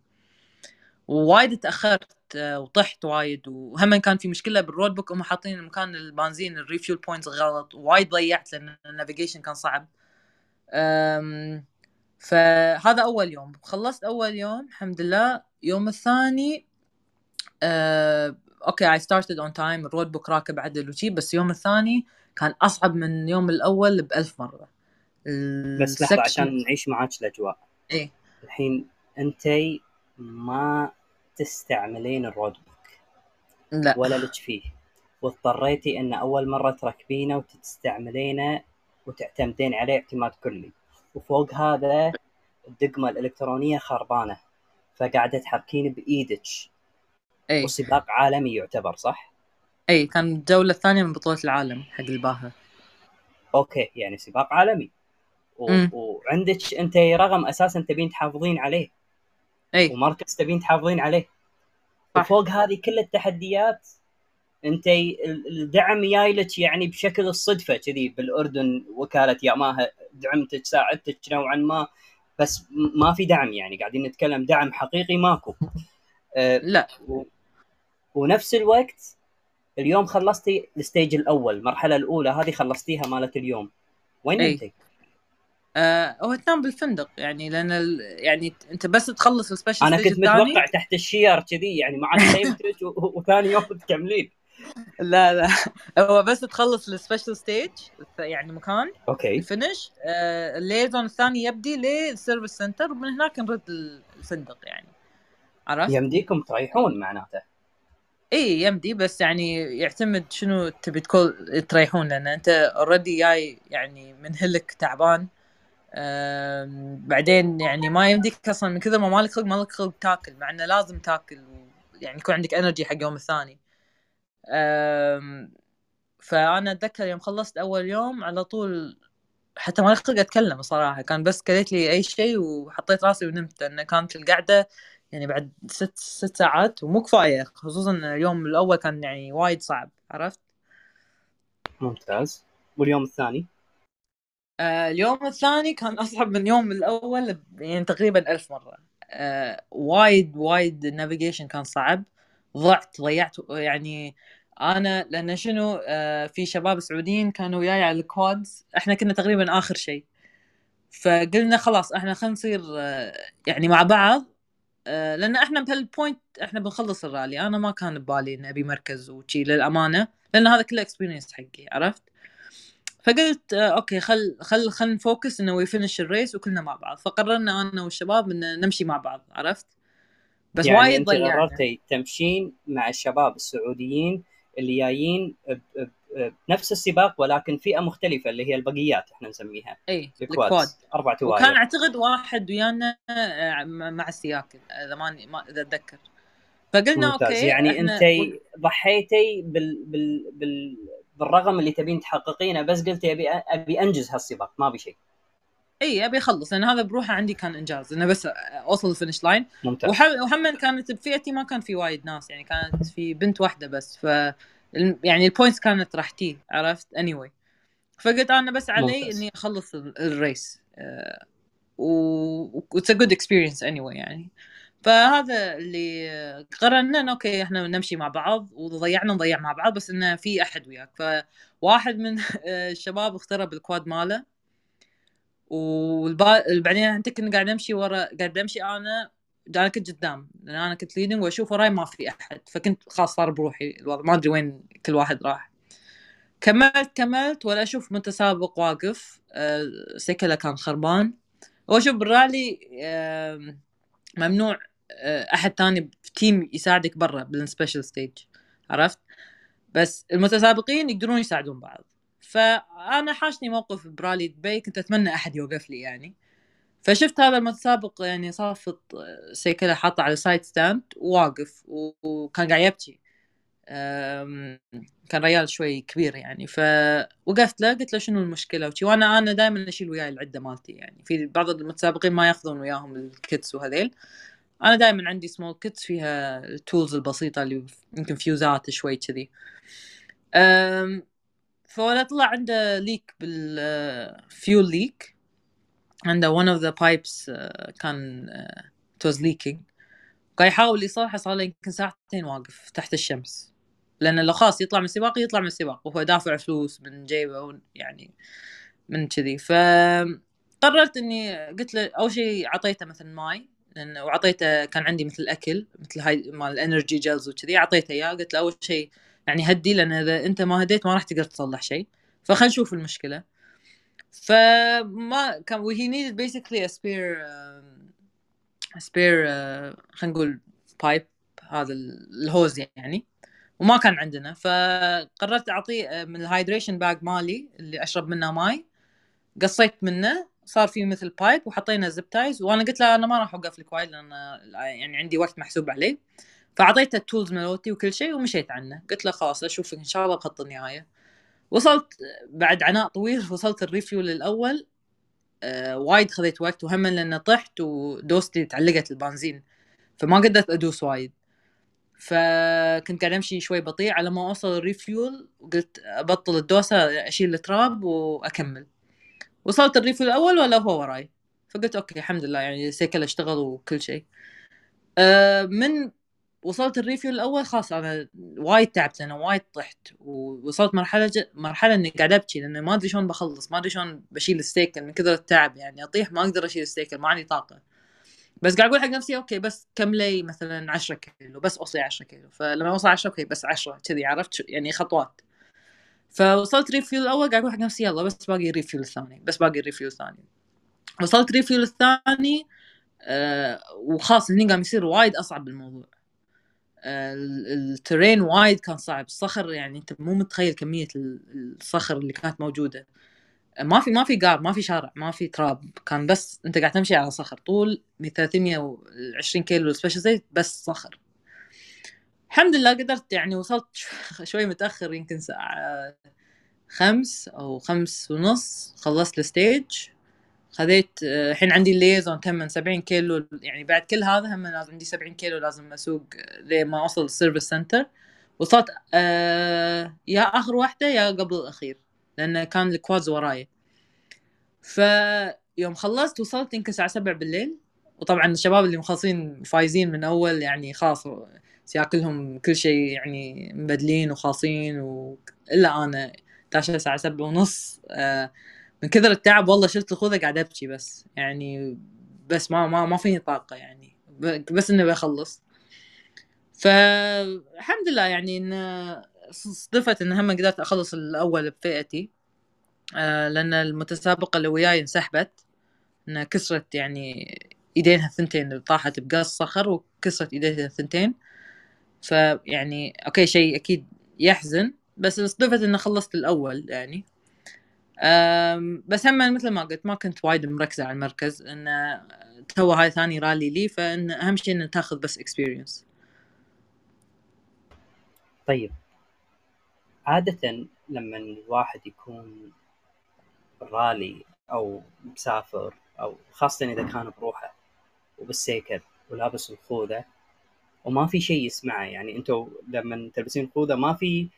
Speaker 2: ووايد تأخرت آه، وطحت وايد وهم كان في مشكلة بال road book هم حاطين مكان البنزين ال refuel points غلط وايد ضيعت لأن ال navigation كان صعب. فهذا أول يوم. خلصت أول يوم الحمد لله. يوم الثاني okay I started on time ال road book راكب عدل وشي بس يوم الثاني كان أصعب من اليوم الأول بألف مرة.
Speaker 1: بس لحظة عشان نعيش معاك الأجواء.
Speaker 2: إيه.
Speaker 1: الحين أنت ما تستعملين ال road book.
Speaker 2: لا.
Speaker 1: ولا لك فيه. واضطريتي إن أول مرة تركبينه وتستعملينه وتعتمدين عليه اعتماد كلي. وفوق هذا الدقمة الإلكترونية خربانة. فقاعدة تحركين بإيدك.
Speaker 2: اي
Speaker 1: وسباق عالمي يعتبر صح؟
Speaker 2: اي كان الجولة الثانية من بطولة العالم حق الباهة
Speaker 1: أوكي يعني سباق عالمي. و... وعندك أنت رغم أساسا تبين تحافظين عليه.
Speaker 2: اي
Speaker 1: ومركز تبين تحافظين عليه. صح. وفوق هذه كل التحديات أنت الدعم جاي لك يعني بشكل الصدفه كذي بالأردن وكالة ياماها دعمتك ساعدتك نوعا ما. بس ما في دعم يعني. قاعدين نتكلم دعم حقيقي ماكو.
Speaker 2: لا.
Speaker 1: و... ونفس الوقت اليوم خلصتي ال stage الأول المرحلة الأولى هذه خلصتيها مالت اليوم. وين
Speaker 2: أنت؟ آه هو تنام بالفندق يعني لأن ال... يعني أنت بس تخلص ال
Speaker 1: special أنا كنت متوقع تحت الشجر كذي يعني مع خيمتك وثاني يوم تكملين.
Speaker 2: لا لا. هو بس تخلص ال special stage يعني مكان
Speaker 1: أوكي.
Speaker 2: finish آه ال liaison الثاني يبدي لل service center ومن هناك نرد الفندق يعني.
Speaker 1: عرفت؟ يمديكم تريحون معناته.
Speaker 2: اي يمدي بس يعني يعتمد شنو تبي تكون تريحون لأن أنت already جاي يعني من هلك تعبان. بعدين يعني ما يمديك أصلا من كثر ما مالك خلق مالك خلق تاكل مع إنه لازم تاكل يعني يكون عندك energy حق يوم الثاني. فأنا أتذكر يوم خلصت أول يوم على طول حتى ما خلق أتكلم صراحة كان بس كليت لي أي شيء وحطيت راسي ونمت لأن كانت القعدة يعني بعد ست ست ساعات ومو كفاية خصوصا اليوم الأول كان يعني وايد صعب عرفت؟
Speaker 1: ممتاز. واليوم الثاني؟
Speaker 2: آه اليوم الثاني كان أصعب من اليوم الأول يعني تقريبا ألف مرة. آه وايد وايد ال navigation كان صعب. ضعت ضيعت يعني أنا لأن شنو آه في شباب سعوديين كانوا وياي على ال quads. إحنا كنا تقريبا آخر شيء. فقلنا خلاص إحنا خلينا نصير آه يعني مع بعض. لأن إحنا بهال point إحنا بنخلص الرالي. أنا ما كان ببالي إني أبي مركز وشي للأمانة لأن هذا كله experience حقي عرفت؟ فقلت آه أوكي خل خل خل ن focus إنه وي finish ال race وكلنا مع بعض. فقررنا أنا والشباب ان نمشي مع بعض عرفت؟
Speaker 1: بس يعني وايد ضيعنا. قررتي تمشين مع الشباب السعوديين اللي جايين بنفس السباق ولكن فئة مختلفة اللي هي البقيات إحنا نسميها.
Speaker 2: إي ال quad. أربع وكان أعتقد واحد ويانا آه، مع السياكل إذا ماني ما إذا أتذكر. فقلنا
Speaker 1: ممتاز. أوكي يعني انت ضحيتي بال... بال... بال... بالرغم اللي تبين تحققينه بس قلتي أبي أبي أنجز هالسباق ما أبي شيء.
Speaker 2: إي أبي أخلص لأن هذا بروحه عندي كان إنجاز إنه بس أوصل ال finish line
Speaker 1: ممتاز.
Speaker 2: وهم كانت بفئتي ما كان في وايد ناس يعني كانت في بنت واحدة بس ف يعني ال points كانت راح تي عرفت اني anyway. فقلت أنا بس علي ممتاز. إني أخلص ال race uh, و it's a good experience اني يعني فهذا اللي قررنا إنه أوكي إحنا نمشي مع بعض وضيعنا نضيع مع بعض بس إنه في أحد وياك فواحد من الشباب اخترب ال quad ماله وبعدين أنت كنا قاعد أمشي ورا قاعد أمشي أنا أنا كنت قدام لأن أنا كنت leading وأشوف وراي ما في أحد فكنت خلاص صار بروحي الوضع ما أدري وين كل واحد راح. كملت كملت ولا أشوف متسابق واقف أه سيكله كان خربان. وأشوف بالرالي أه ممنوع أه أحد ثاني في team يساعدك برا بال special stage عرفت؟ بس المتسابقين يقدرون يساعدون بعض. فأنا حاشني موقف برالي دبي كنت أتمنى أحد يوقف لي يعني. فشفت هذا المتسابق يعني صافط سيكله حاطه على side stand وواقف وكان قاعد يبكي. كان ريال شوي كبير يعني. فوقفت له قلت له شنو المشكلة؟ وشي وأنا أنا دائما أشيل وياي العدة مالتي يعني. في بعض المتسابقين ما يأخذون وياهم ال kits وهذيل. أنا دائما عندي small kits فيها ال tools البسيطة اللي يمكن فيوزات شوي كذي. فولا طلع عنده leak بال fuel leak عنده one of the pipes uh, كان uh, it was leaking. قاعد يحاول يصلحه صار له يمكن ساعتين واقف تحت الشمس. لأنه لو خلاص يطلع من السباق يطلع من السباق. وهو دافع فلوس من جيبه يعني من كذي. فقررت إني قلت له أول شيء اعطيته مثلا ماي لأن وعطيته كان عندي مثل اكل مثل هاي مال ال energy gels وكذي. اعطيته إياه قلت له أول شيء يعني هدي لأن إذا أنت ما هديت ما راح تقدر تصلح شيء. فخل نشوف المشكلة. فما كان و he needed basically spare spare خلينا نقول pipe هذا ال hose يعني. وما كان عندنا. فقررت اعطيه آه، من ال hydration bag مالي اللي أشرب منه ماي. قصيت منه صار في مثل pipe وحطينا zip ties وأنا قلت له أنا ما راح أوقف لك وايد لأن يعني عندي وقت محسوب عليه. فأعطيته ال tools مالوتي وكل شيء ومشيت عنه. قلت له خلاص أشوفك إن شاء الله بخط النهايه وصلت بعد عناء طويل وصلت ال refuel الأول آه وايد خذيت وقت وهم لأن طحت ودوستي تعلقت البنزين فما قدرت أدوس وايد. فكنت قاعد أمشي شوي بطيء على ما أوصل ال refuel وقلت أبطل الدوسة أشيل التراب وأكمل. وصلت ال refuel الأول ولا هو وراي؟ فقلت okay الحمد لله يعني سيكل اشتغل وكل شيء. آه من وصلت ال refuel الأول خلاص أنا وايد تعبت أنا وايد طحت ووصلت مرحلة ج... مرحلة إني قاعد أبكي لأنه ما أدري شلون بخلص ما أدري شلون بشيل السيكل من كثر التعب يعني أطيح ما أقدر أشيل السيكل ما عندي طاقة. بس قاعد أقول حق نفسي okay بس كملي مثلا 10 كيلو بس اوصلي 10 كيلو. فلما اوصل 10 okay بس 10 كذي عرفت يعني خطوات. فوصلت refuel الأول قاعد أقول حق نفسي يلا بس باقي ال refuel الثاني بس باقي ال refuel الثاني. وصلت refuel الثاني آه وخلاص هني قام يصير وايد أصعب الموضوع. ال terrain وايد كان صعب. الصخر يعني أنت مو متخيل كمية الصخر اللي كانت موجودة. ما في ما في gap ما في شارع ما في تراب. كان بس أنت قاعد تمشي على صخر. طول 320 كيلو special stage بس صخر. الحمد لله قدرت يعني وصلت شوي متأخر يمكن ساعة خمس أو خمس ونص خلصت ال stage. خذيت آه، الحين عندي ال liaison تم 70 كيلو يعني بعد كل هذا هم لازم عندي 70 كيلو لازم أسوق لما أوصل ال service center وصلت آه يا آخر واحدة يا قبل الأخير لأن كان ال quads وراي. فيوم خلصت وصلت يمكن الساعة 7 بالليل. وطبعا الشباب اللي مخلصين فايزين من أول يعني خلاص سياكلهم كل شيء يعني مبدلين وخاصين و... الا أنا تاشا الساعة سبعة ونص آه من كثر التعب والله شلت الخوذة قاعد أبكي بس. يعني بس ما ما ما فيني طاقة يعني. بس إني بخلص. فالحمد لله يعني إن صدفت إن هم قدرت أخلص الأول بفئتي. آه لأن المتسابقة اللي وياي انسحبت. انها كسرت يعني ايدينها الثنتين طاحت بقص صخر وكسرت ايديها الثنتين فيعني okay شيء أكيد يحزن. بس صدفت انه خلصت الأول يعني. بس هم مثل ما قلت ما كنت وايد مركزة على المركز إن تو هاي ثاني رالي لي فإن أهم شيء ان تاخذ بس experience
Speaker 1: طيب. عادة لما الواحد يكون رالي أو مسافر أو خاصة إذا كان بروحه وبالسيكل ولابس الخوذة وما في شيء يسمعه يعني أنتم لما تلبسين الخوذة ما في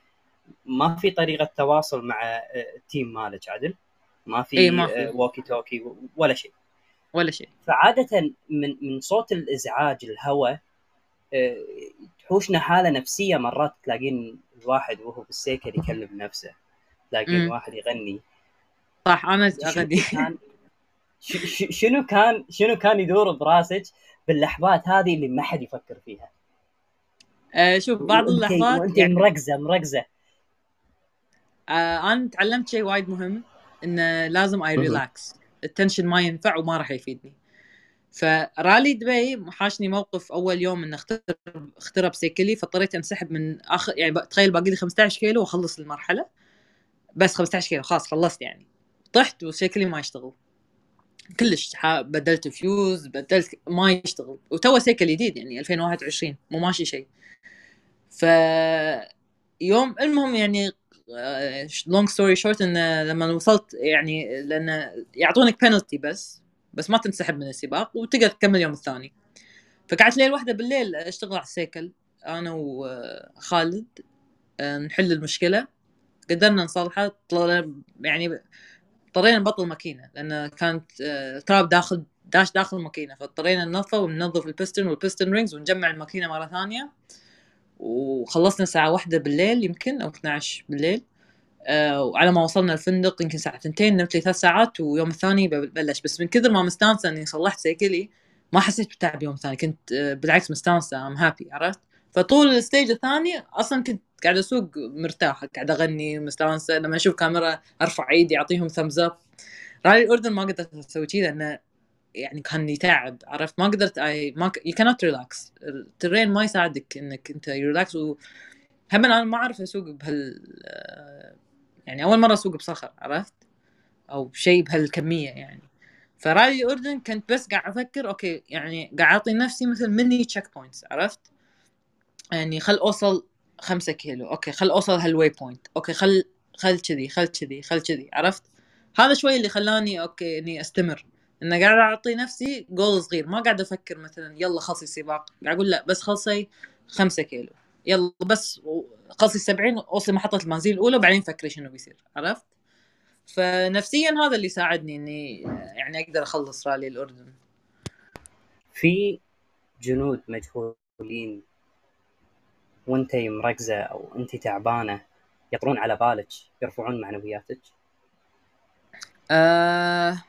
Speaker 1: ما في طريقة تواصل مع ال team آه، مالك عدل ما في,
Speaker 2: إيه ما في.
Speaker 1: walkie talkie ولا شيء.
Speaker 2: ولا شيء.
Speaker 1: فعادة من من صوت الإزعاج الهواء آه، تحوشنا حالة نفسية مرات تلاقين الواحد وهو بالسيكل يكلم نفسه. تلاقين واحد يغني.
Speaker 2: صح أنا أغني.
Speaker 1: شنو كان شنو كان يدور براسك باللحظات هذه اللي ما حد يفكر فيها؟
Speaker 2: آه شوف بعض اللحظات
Speaker 1: وأنت يعني مركزة مركزة.
Speaker 2: آه أنا تعلمت شيء وايد مهم إنه لازم I relax ال tension ما ينفع وما راح يفيدني. فرالي دبي حاشني موقف أول يوم إنه اخترب اخترب سيكلي فاضطريت أنسحب من اخر يعني تخيل باقي لي 15 كيلو وأخلص المرحلة. بس 15 كيلو خلاص خلصت يعني. طحت وسيكلي ما يشتغل. كلش بدلت فيوز بدلت ما يشتغل. وتو سيكل جديد يعني 2021 مو ماشي شيء. ف يوم المهم يعني long story short إن لما وصلت يعني لأن يعطونك بنالتي بس بس ما تنسحب من السباق وتقدر تكمل اليوم الثاني. فقعدت ليل واحدة بالليل أشتغل على السيكل أنا وخالد آه، نحل المشكلة. قدرنا نصلحها يعني اضطرينا نبطل الماكينه لأن كانت آه، تراب داخل داش داخل الماكينة فاضطرينا ننظفه وننظف ال piston وال piston rings ونجمع الماكينة مرة ثانية. وخلصنا الساعة واحدة بالليل يمكن أو 12 بالليل. آه وعلى ما وصلنا الفندق يمكن ساعة ثنتين نمت لي ثلاث ساعات ويوم الثاني ببلش بس من كثر ما مستانسة إني صلحت سيكلي ما حسيت بالتعب يوم الثاني. كنت آه بالعكس مستانسة I'm happy عرفت؟ فطول ال stage الثاني أصلا كنت قاعد أسوق مرتاحة قاعد أغني مستانسة. لما أشوف كاميرا أرفع إيدي أعطيهم thumbs up رالي الأردن ما قدرت أسوي كذا لأنه يعني كان يتعب عرفت؟ ما قدرت اي ما يو كانت ريلاكس الترين ما يساعدك إنك أنت relax و هم أنا ما أعرف اسوق بهال يعني أول مرة أسوق بصخر عرفت؟ أو شيء بهالكمية يعني. فرالي الاردن كنت بس قاعد أفكر okay يعني قاعد أعطي نفسي مثل mini checkpoints عرفت؟ يعني خل أوصل خمسة كيلو okay خل أوصل هال waypoint okay خل خل كذي خل كذي خل كذي عرفت؟ هذا شوي اللي خلاني okay إني أستمر. انه قاعد أعطي نفسي جول صغير. ما قاعد أفكر مثلا يلا خلصي سباق قاعد أقول لا بس خلصي خمسة كيلو. يلا بس خلصي 70 اوصلي محطة المنزل الأولى وبعدين فكري شنو بيصير. عرفت؟ فنفسيا هذا اللي ساعدني إني يعني أقدر أخلص رالي الأردن.
Speaker 1: في جنود مجهولين وأنت مركزة أو أنت تعبانة يطرون على بالك يرفعون معنوياتك؟
Speaker 2: آه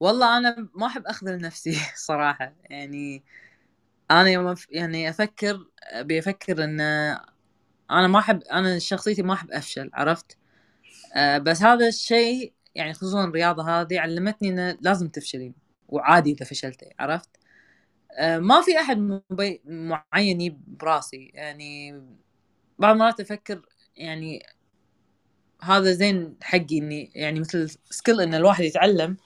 Speaker 2: والله أنا ما أحب اخذل نفسي صراحة يعني أنا يوم يعني أفكر ابي أفكر إن أنا ما أحب أنا شخصيتي ما أحب أفشل عرفت؟ أه بس هذا الشيء يعني خصوصا الرياضة هذه علمتني انه لازم تفشلين وعادي إذا فشلتي عرفت؟ أه ما في أحد معين براسي يعني بعض المرات أفكر يعني هذا زين حقي إني يعني مثل سكيل إن الواحد يتعلم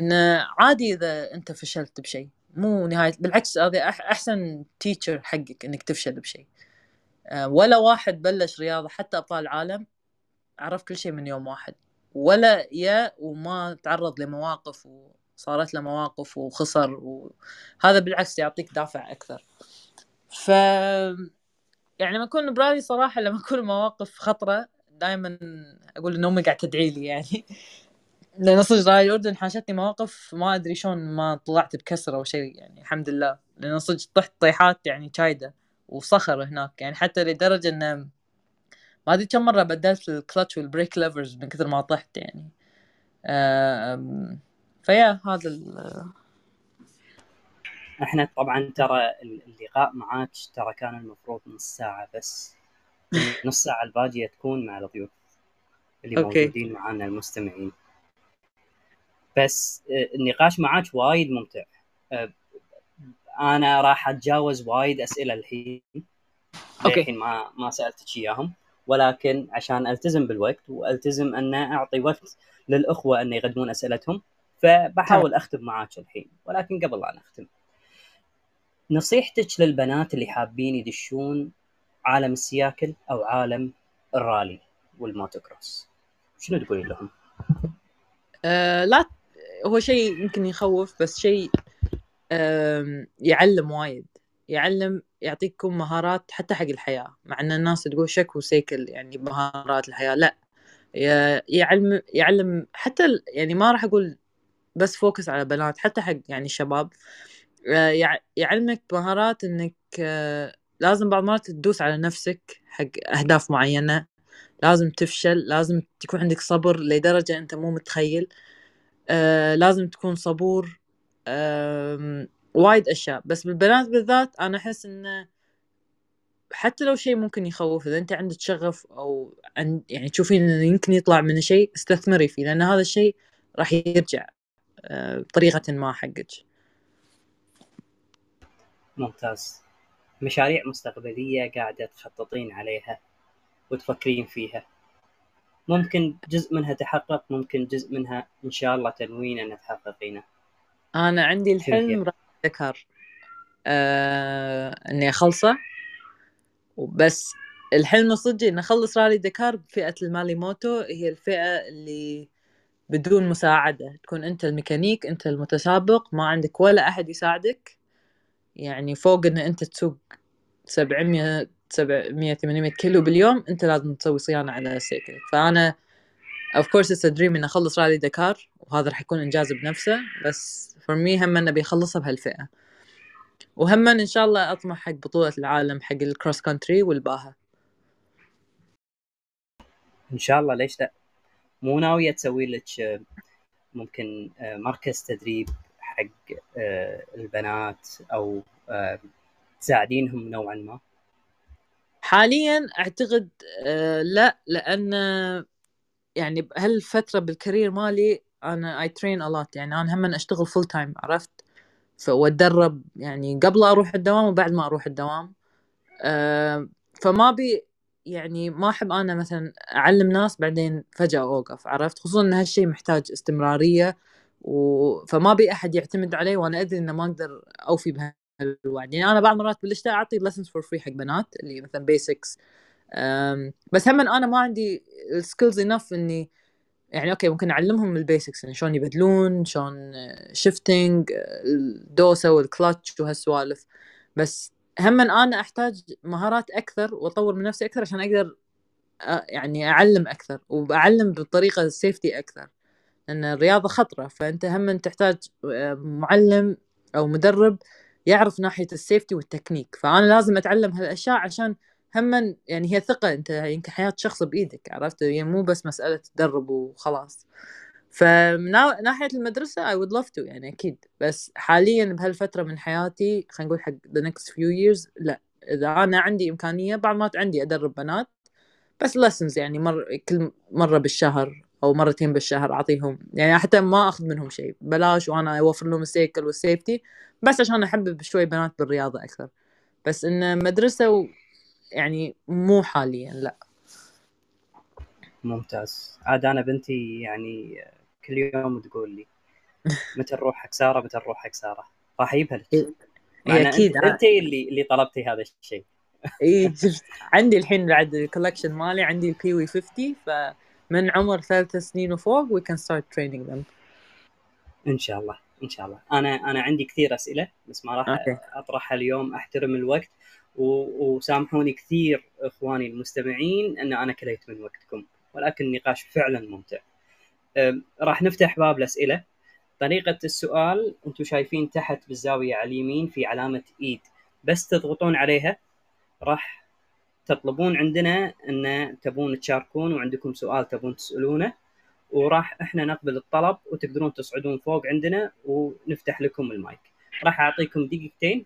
Speaker 2: إنه عادي إذا أنت فشلت بشيء. مو نهاية بالعكس هذا أحسن تيتشر حقك إنك تفشل بشيء. آه، ولا واحد بلش رياضة حتى أبطال العالم عرف كل شيء من يوم واحد. ولا يا وما تعرض لمواقف وصارت له مواقف وخسر وهذا بالعكس يعطيك دافع أكثر. ف يعني لما أكون برالي صراحة لما أكون مواقف خطرة دائما أقول إن أمي قاعد تدعي لي يعني. لأن صدق رالي الأردن حاشتني مواقف ما أدري شلون ما طلعت بكسرة أو شيء يعني الحمد لله. لأن صدق طحت طيحات يعني شديدة وصخر هناك يعني حتى لدرجة إنه ما أدري كم مرة بدلت ال clutch وال brake levers من كثر ما طحت يعني. ف yeah هذا
Speaker 1: إحنا طبعا ترى اللقاء معاك ترى كان المفروض نص ساعة بس. نص ساعة الباقية تكون مع الضيوف اللي okay. موجودين معنا المستمعين. بس آه، النقاش معاك وايد ممتع. آه، أنا راح أتجاوز وايد أسئلة الحين okay. الحين ما ما سألتك إياهم. ولكن عشان ألتزم بالوقت وألتزم أن أعطي وقت للأخوة أن يقدمون أسئلتهم فبحاول أختم معاك الحين. ولكن قبل لا نختم نصيحتك للبنات اللي حابين يدشون عالم السياكل أو عالم الرالي والموتوكروس شنو تقولي لهم؟
Speaker 2: أه لا هو شيء يمكن يخوف بس شيء يعلم وايد. يعلم يعطيكم مهارات حتى حق الحياة. مع إن الناس تقول شك وسيكل يعني مهارات الحياة. لا. يعلم يعلم حتى يعني ما راح أقول بس فوكس على بنات حتى حق يعني الشباب آه، يعلمك مهارات إنك آه، لازم بعض المرات تدوس على نفسك حق أهداف معينة. لازم تفشل لازم تكون عندك صبر لدرجة أنت مو متخيل. آه لازم تكون صبور وايد أشياء. بس بالبنات بالذات أنا أحس انه حتى لو شيء ممكن يخوف إذا أنت عندك شغف أو عند يعني تشوفين إنه يمكن يطلع من شيء استثمري فيه لأن هذا الشيء راح يرجع آه بطريقة ما حقك.
Speaker 1: ممتاز. مشاريع مستقبلية قاعدة تخططين عليها وتفكرين فيها. ممكن جزء منها تحقق ممكن جزء منها إن شاء الله تنوين أن تحققينه
Speaker 2: أنا عندي الحلم ذكر. آه إني أخلصه. بس الحلم الصدقي إني أخلص رالي دكار بفئة المالي موتو. هي الفئة اللي بدون مساعدة. تكون أنت الميكانيك أنت المتسابق. ما عندك ولا أحد يساعدك. يعني فوق إن أنت تسوق 700 700 800 كيلو باليوم انت لازم تسوي صيانة على سيكلك فأنا of course it's dream إني أخلص رالي دكار وهذا راح يكون إنجاز بنفسه بس for me هم ابي اخلصها بهالفئة. وهم إن شاء الله أطمح حق بطولة العالم حق ال cross country والباها.
Speaker 1: إن شاء الله ليش لا؟ مو ناوية تسوي لك ممكن آه، مركز تدريب حق آه، البنات أو آه، تساعدينهم نوعا ما؟
Speaker 2: حاليا أعتقد آه لا لأن يعني بهالفتره بال career مالي أنا I train a lot يعني أنا هم أشتغل full time عرفت؟ واتدرب يعني قبل أروح الدوام وبعد ما أروح الدوام. آه فما بي يعني ما أحب أنا مثلا أعلم ناس بعدين فجأة أوقف عرفت؟ خصوصا إن هالشيء محتاج استمرارية و... فما بي أحد يعتمد علي وأنا أدري إنه ما أقدر أوفي بها. الوعد يعني أنا بعض المرات بالشتاء أعطي lessons for free حق بنات اللي مثلا basics بس هم أنا ما عندي ال skills enough إني يعني okay ممكن أعلمهم ال basics يعني شلون يبدلون شلون shifting الدوسة والكلتش وهالسوالف. بس هم أنا أحتاج مهارات أكثر وأطور من نفسي أكثر عشان أقدر يعني أعلم أكثر وأعلم بطريقة سيفتي أكثر. لأن الرياضة خطرة فأنت هم تحتاج معلم أو مدرب يعرف ناحية السيفتي والتكنيك فأنا لازم أتعلم هالأشياء عشان هم يعني هي ثقة أنت يمكن حياة شخص بإيدك عرفت؟ يعني مو بس مسألة تدرب وخلاص. فمن ناحية المدرسة I would love to يعني أكيد بس حاليا بهالفترة من حياتي خلينا نقول حق the next few years لا. إذا أنا عندي إمكانية بعض ما عندي أدرب بنات بس lessons يعني مر كل مرة بالشهر أو مرتين بالشهر أعطيهم. يعني حتى ما أخذ منهم شيء. بلاش وأنا أوفر لهم السيكل والسيفتي. بس عشان احبب شوي بنات بالرياضة أكثر. بس إن مدرسة و... يعني مو حاليا لا.
Speaker 1: ممتاز. عاد أنا بنتي يعني كل يوم تقول لي متى نروح حق سارة؟ متى نروح حق سارة؟ راح أجيبها لك.
Speaker 2: أكيد.
Speaker 1: أنت اللي اللي طلبتي هذا الشيء.
Speaker 2: إي شفت. عندي الحين بعد ال collection مالي عندي ال PW 50 ف من عمر ثلاث سنين وفوق we can start training them.
Speaker 1: إن شاء الله إن شاء الله. أنا أنا عندي كثير أسئلة بس ما راح
Speaker 2: okay.
Speaker 1: اطرحها اليوم أحترم الوقت. و- وسامحوني كثير إخواني المستمعين إن أنا كليت من وقتكم ولكن النقاش فعلا ممتع. راح نفتح باب الأسئلة. طريقة السؤال أنتم شايفين تحت بالزاوية على اليمين في علامة إيد. بس تضغطون عليها راح تطلبون عندنا أن تبون تشاركون وعندكم سؤال تبون تسألونه وراح إحنا نقبل الطلب وتقدرون تصعدون فوق عندنا ونفتح لكم المايك. راح أعطيكم دقيقتين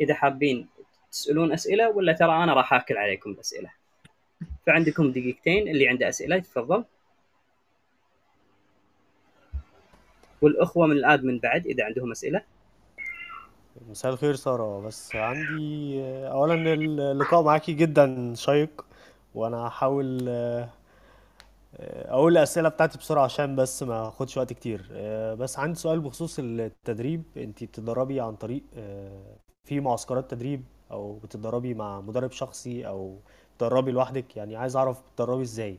Speaker 1: إذا حابين تسألون أسئلة ولا ترى أنا راح آكل عليكم الأسئلة. فعندكم دقيقتين اللي عنده أسئلة يتفضل. والأخوة من الادمن بعد إذا عندهم أسئلة.
Speaker 3: مساء الخير سارة. بس عندي أولا اللقاء معاكي جدا شيق وأنا هحاول آه، آه، أقول الأسئلة بتاعتي بسرعة عشان بس ما أخدش وقت كتير. آه، بس عندي سؤال بخصوص التدريب. أنتي بتتدربي عن طريق آه، في معسكرات تدريب أو بتتدربي مع مدرب شخصي أو بتدربي لوحدك؟ يعني عايز أعرف بتدربي إزاي.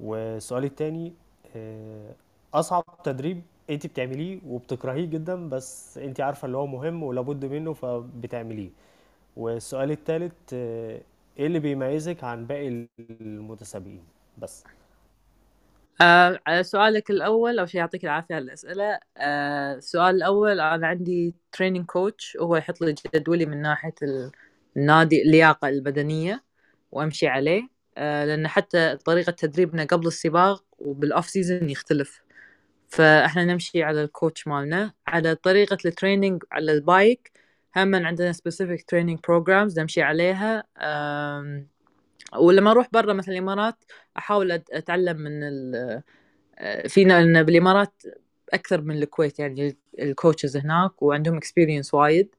Speaker 3: والسؤال التاني آه، أصعب تدريب انت بتعمليه وبتكرهيه جدا بس انت عارفة اللي هو مهم ولابد منه فبتعمليه. والسؤال الثالث إيه اللي بيميزك عن باقي المتسابقين؟ بس.
Speaker 2: آه على سؤالك الأول أول شيء يعطيك العافية على الأسئلة. آه السؤال الأول أنا عندي تريننج كوتش وهو يحط لي جدولي من ناحية النادي اللياقة البدنية وأمشي عليه. آه لأن حتى طريقة تدريبنا قبل السباق وبال off season يختلف. فاحنا نمشي على ال coach مالنا على طريقة ال training على ال bike هم عندنا specific training programs نمشي عليها ولما أروح برا مثلا الإمارات أحاول أتعلم من ال فينا لأن بالإمارات أكثر من الكويت يعني ال coaches هناك وعندهم experience وايد.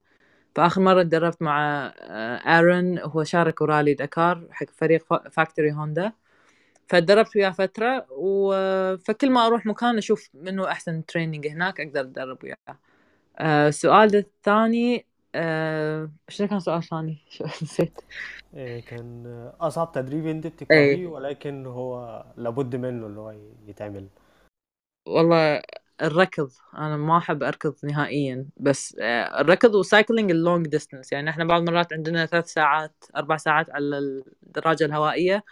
Speaker 2: فآخر مرة تدربت مع آه، ارون هو شارك ورالي دكار حق فريق factory Honda فدربت وياه فترة و... فكل ما أروح مكان أشوف منو أحسن training هناك أقدر أتدرب وياه. آه، السؤال الثاني آه، شنو كان سؤال ثاني؟ شو نسيت.
Speaker 3: إيه كان أصعب تدريب انت
Speaker 2: إيه.
Speaker 3: بتكرهيه ولكن هو لابد منه اللي هو يتعمل.
Speaker 2: والله الركض أنا ما أحب أركض نهائيا بس آه، الركض و cycling ال long distance يعني إحنا بعض المرات عندنا ثلاث ساعات أربع ساعات على الدراجة الهوائية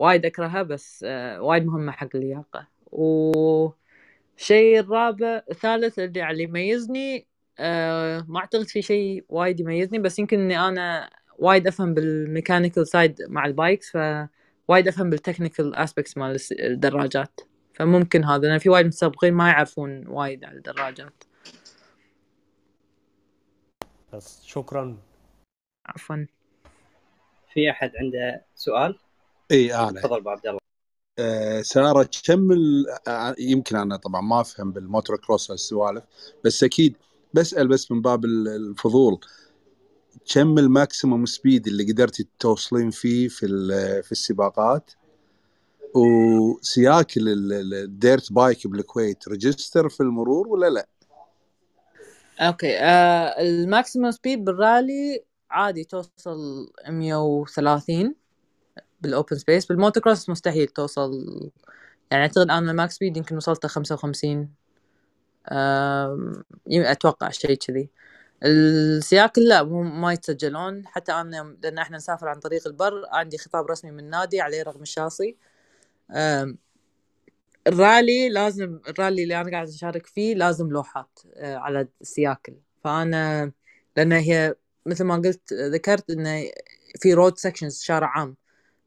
Speaker 2: وايد أكرهها بس آه، وايد مهمة حق اللياقة. والشيء الرابع الثالث اللي اللي يميزني آه، ما أعتقد في شيء وايد يميزني بس يمكن إني أنا وايد أفهم بال mechanical side مع ال bikes فوايد أفهم بال technical aspects مال الدراجات. فممكن هذا لأن في وايد متسابقين ما يعرفون وايد عن الدراجات.
Speaker 3: بس شكرا.
Speaker 2: عفوا.
Speaker 1: في أحد عنده سؤال؟
Speaker 4: إي أنا.
Speaker 1: تفضل ابو عبد الله
Speaker 4: آه سارة كم ال- آه، يمكن أنا طبعا ما أفهم بال motor cross هالسوالف بس أكيد بسأل بس من باب ال- الفضول. كم ال maximum speed اللي قدرتي توصلين فيه في في السباقات؟ ال- ال dirt bike بالكويت register في المرور ولا لا؟
Speaker 2: okay آه ال maximum speed بالرالي عادي توصل 130 بال open space بالموتو كروس مستحيل توصل. يعني أعتقد أنا ال max speed يمكن وصلت 55 آم، يم- أتوقع شيء كذي. السياكل لا مو ما يتسجلون. حتى أنا لأن إحنا نسافر عن طريق البر عندي خطاب رسمي من النادي عليه رقم الشاصي. الرالي لازم الرالي اللي أنا قاعد أشارك فيه لازم لوحات آه، على السياكل فأنا لأن هي مثل ما قلت ذكرت انه في road sections شارع عام.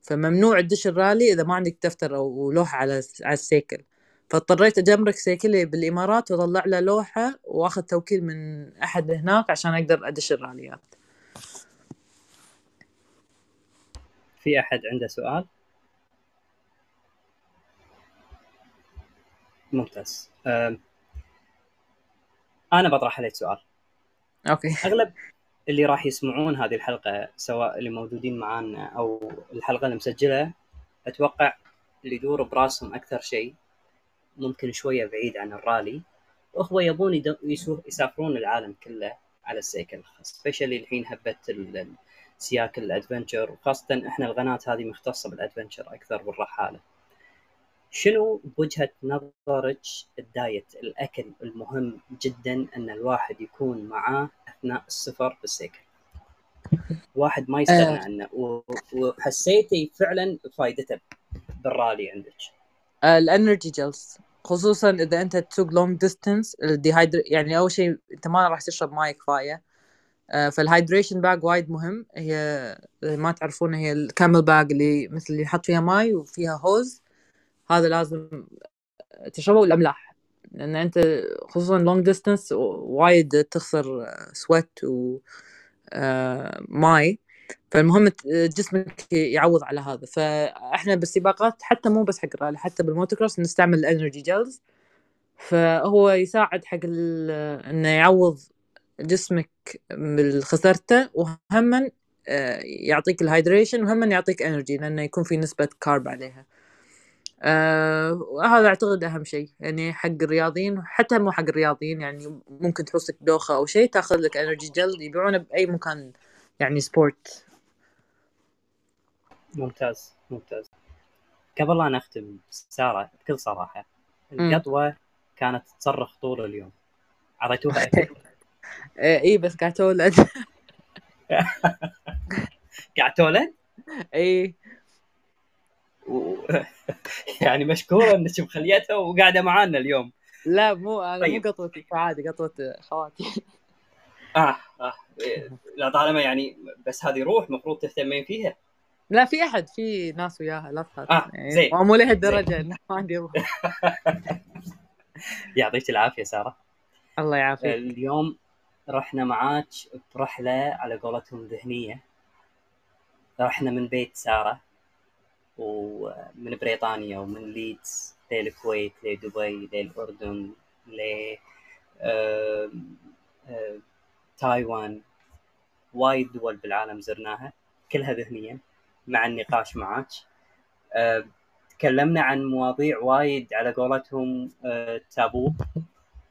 Speaker 2: فممنوع تدش الرالي إذا ما عندك دفتر أو لوحة على على السيكل. فاضطريت أجمرك سيكلي بالإمارات وأطلع له لوحة وأخذ توكيل من أحد هناك عشان أقدر أدش الراليات.
Speaker 1: في أحد عنده سؤال؟ ممتاز. أنا بطرح عليك سؤال.
Speaker 2: أوكي.
Speaker 1: أغلب اللي راح يسمعون هذه الحلقة سواء اللي موجودين معانا أو الحلقة المسجله أتوقع اللي يدور براسهم أكثر شيء ممكن شوية بعيد عن الرالي واخوه يبون يسافرون العالم كله على السيكل specially الحين هبة ال- ال- سياق ال adventure وخاصة إحنا القناه هذه مختصة بال adventure أكثر بالرحاله شنو بوجهه نظرك ال diet الأكل المهم جدا أن الواحد يكون معاه أثناء السفر بالسيكل؟ واحد ما يستغنى
Speaker 2: آه.
Speaker 1: عنه وحسيتي فعلا فائدته بالرالي عندك؟
Speaker 2: ال energy gels خصوصا إذا أنت تسوق long distance ال dehydrate يعني أول شيء أنت ما راح تشرب ماي كفاية. آه، فال hydration bag وايد مهم هي ما تعرفون هي ال camel bag اللي مثل اللي يحط فيها ماي وفيها hose هذا لازم تشربه والأملاح. لأن أنت خصوصا long distance وايد تخسر sweat و آه، فالمهم جسمك يعوض على هذا. فإحنا بالسباقات حتى مو بس حق الرالي حتى بالموتوكروس نستعمل ال energy gels فهو يساعد حق إنه يعوض جسمك من خسرته وهم يعطيك ال hydration وهم يعطيك energy لأنه يكون في نسبة carb عليها. آه وهذا أعتقد أهم شيء يعني حق الرياضيين حتى مو حق الرياضيين يعني ممكن تحوشك دوخة أو شيء تأخذ لك energy gel يبيعونه بأي مكان يعني sport
Speaker 1: ممتاز ممتاز. قبل لا نختم سارة بكل
Speaker 2: صراحة.
Speaker 1: القطوة كانت تصرخ طول اليوم. اعطيتوها اكل
Speaker 2: آه اي بس قاعد تولد.
Speaker 1: قاعد تولد؟
Speaker 2: اي
Speaker 1: و... يعني مشكورة انك مخليتها وقاعدة معانا اليوم.
Speaker 2: لا مو أنا مو
Speaker 1: طيب.
Speaker 2: قطوتي عادي قطوة خواتي.
Speaker 1: آه آه. إيه، لا طالما يعني بس هذه روح المفروض تهتمين فيها.
Speaker 2: لا في أحد في ناس وياها لا تخاف.
Speaker 1: آه،
Speaker 2: يعني
Speaker 1: زين.
Speaker 2: مو لهالدرجة إنه ما عندي روح.
Speaker 1: يعطيك العافية سارة.
Speaker 2: الله يعافيك.
Speaker 1: اليوم رحنا معاك برحله على قولتهم ذهنية. رحنا من بيت سارة. ومن بريطانيا ومن ليدز للكويت لدبي للاردن ل تايوان. وايد دول بالعالم زرناها كلها ذهنيا مع النقاش معك تكلمنا عن مواضيع وايد على قولتهم تابو.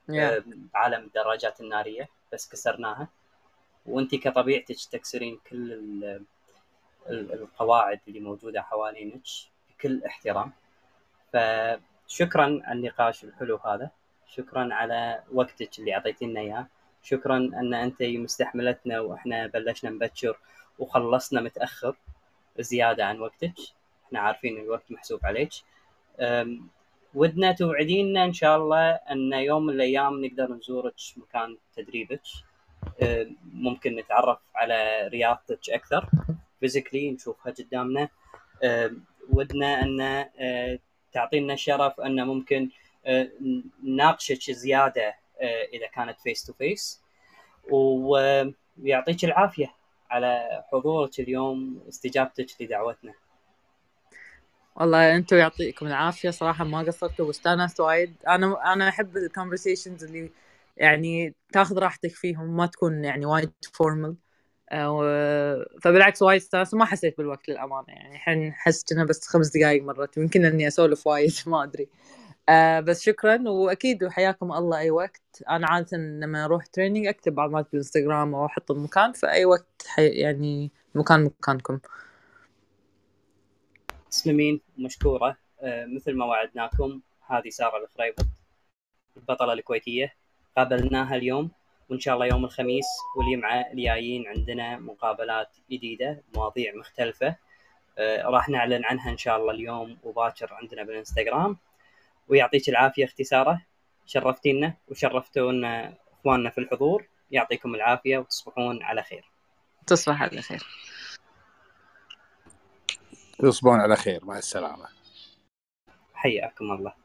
Speaker 2: يا.
Speaker 1: بعالم الدراجات النارية بس كسرناها. وانت كطبيعتك تكسرين كل القواعد اللي موجودة حوالينك بكل احترام. فشكرا على النقاش الحلو هذا. شكرا على وقتك اللي اعطيتينا إياه. شكرا أن أنت مستحملتنا وإحنا بلشنا مبكر وخلصنا متأخر زيادة عن وقتك. إحنا عارفين الوقت محسوب عليك. ودنا توعدينا إن شاء الله أن يوم من الأيام نقدر نزورك مكان تدريبك. ممكن نتعرف على رياضتك أكثر. فيزيكلي نشوفها قدامنا. ودنا أن تعطينا شرف أن ممكن نناقشك زيادة إذا كانت face to face ويعطيك العافية على حضورك اليوم واستجابتك لدعوتنا.
Speaker 2: والله أنتم يعطيكم العافية. صراحة ما قصرتوا واستانست وايد أنا أنا أحب ال conversations اللي يعني تاخذ راحتك فيهم ما تكون يعني وايد formal فبالعكس وايد استانست وما حسيت بالوقت للأمانة. يعني الحين حس كنا بس خمس دقائق مرت. يمكن إني أسولف وايد ما أدري. آه بس شكرا وأكيد وحياكم الله أي وقت. أنا عاده لما أروح training أكتب معلومات بالإنستغرام أو أحط المكان في اي وقت حي يعني مكان مكانكم.
Speaker 1: تسلمين مشكورة. آه، مثل ما وعدناكم هذه سارة الخريبط البطلة الكويتية. قابلناها اليوم. وإن شاء الله يوم الخميس والجمعة الجايين عندنا مقابلات جديدة مواضيع مختلفة. آه، راح نعلن عنها إن شاء الله اليوم وباكر عندنا بالإنستغرام. ويعطيك العافية أختي ساره شرفتينا وشرفتونا إخواننا في الحضور. يعطيكم العافية وتصبحون على خير.
Speaker 2: تصبح على خير.
Speaker 4: تصبحون على خير. مع السلامة.
Speaker 1: حياكم الله.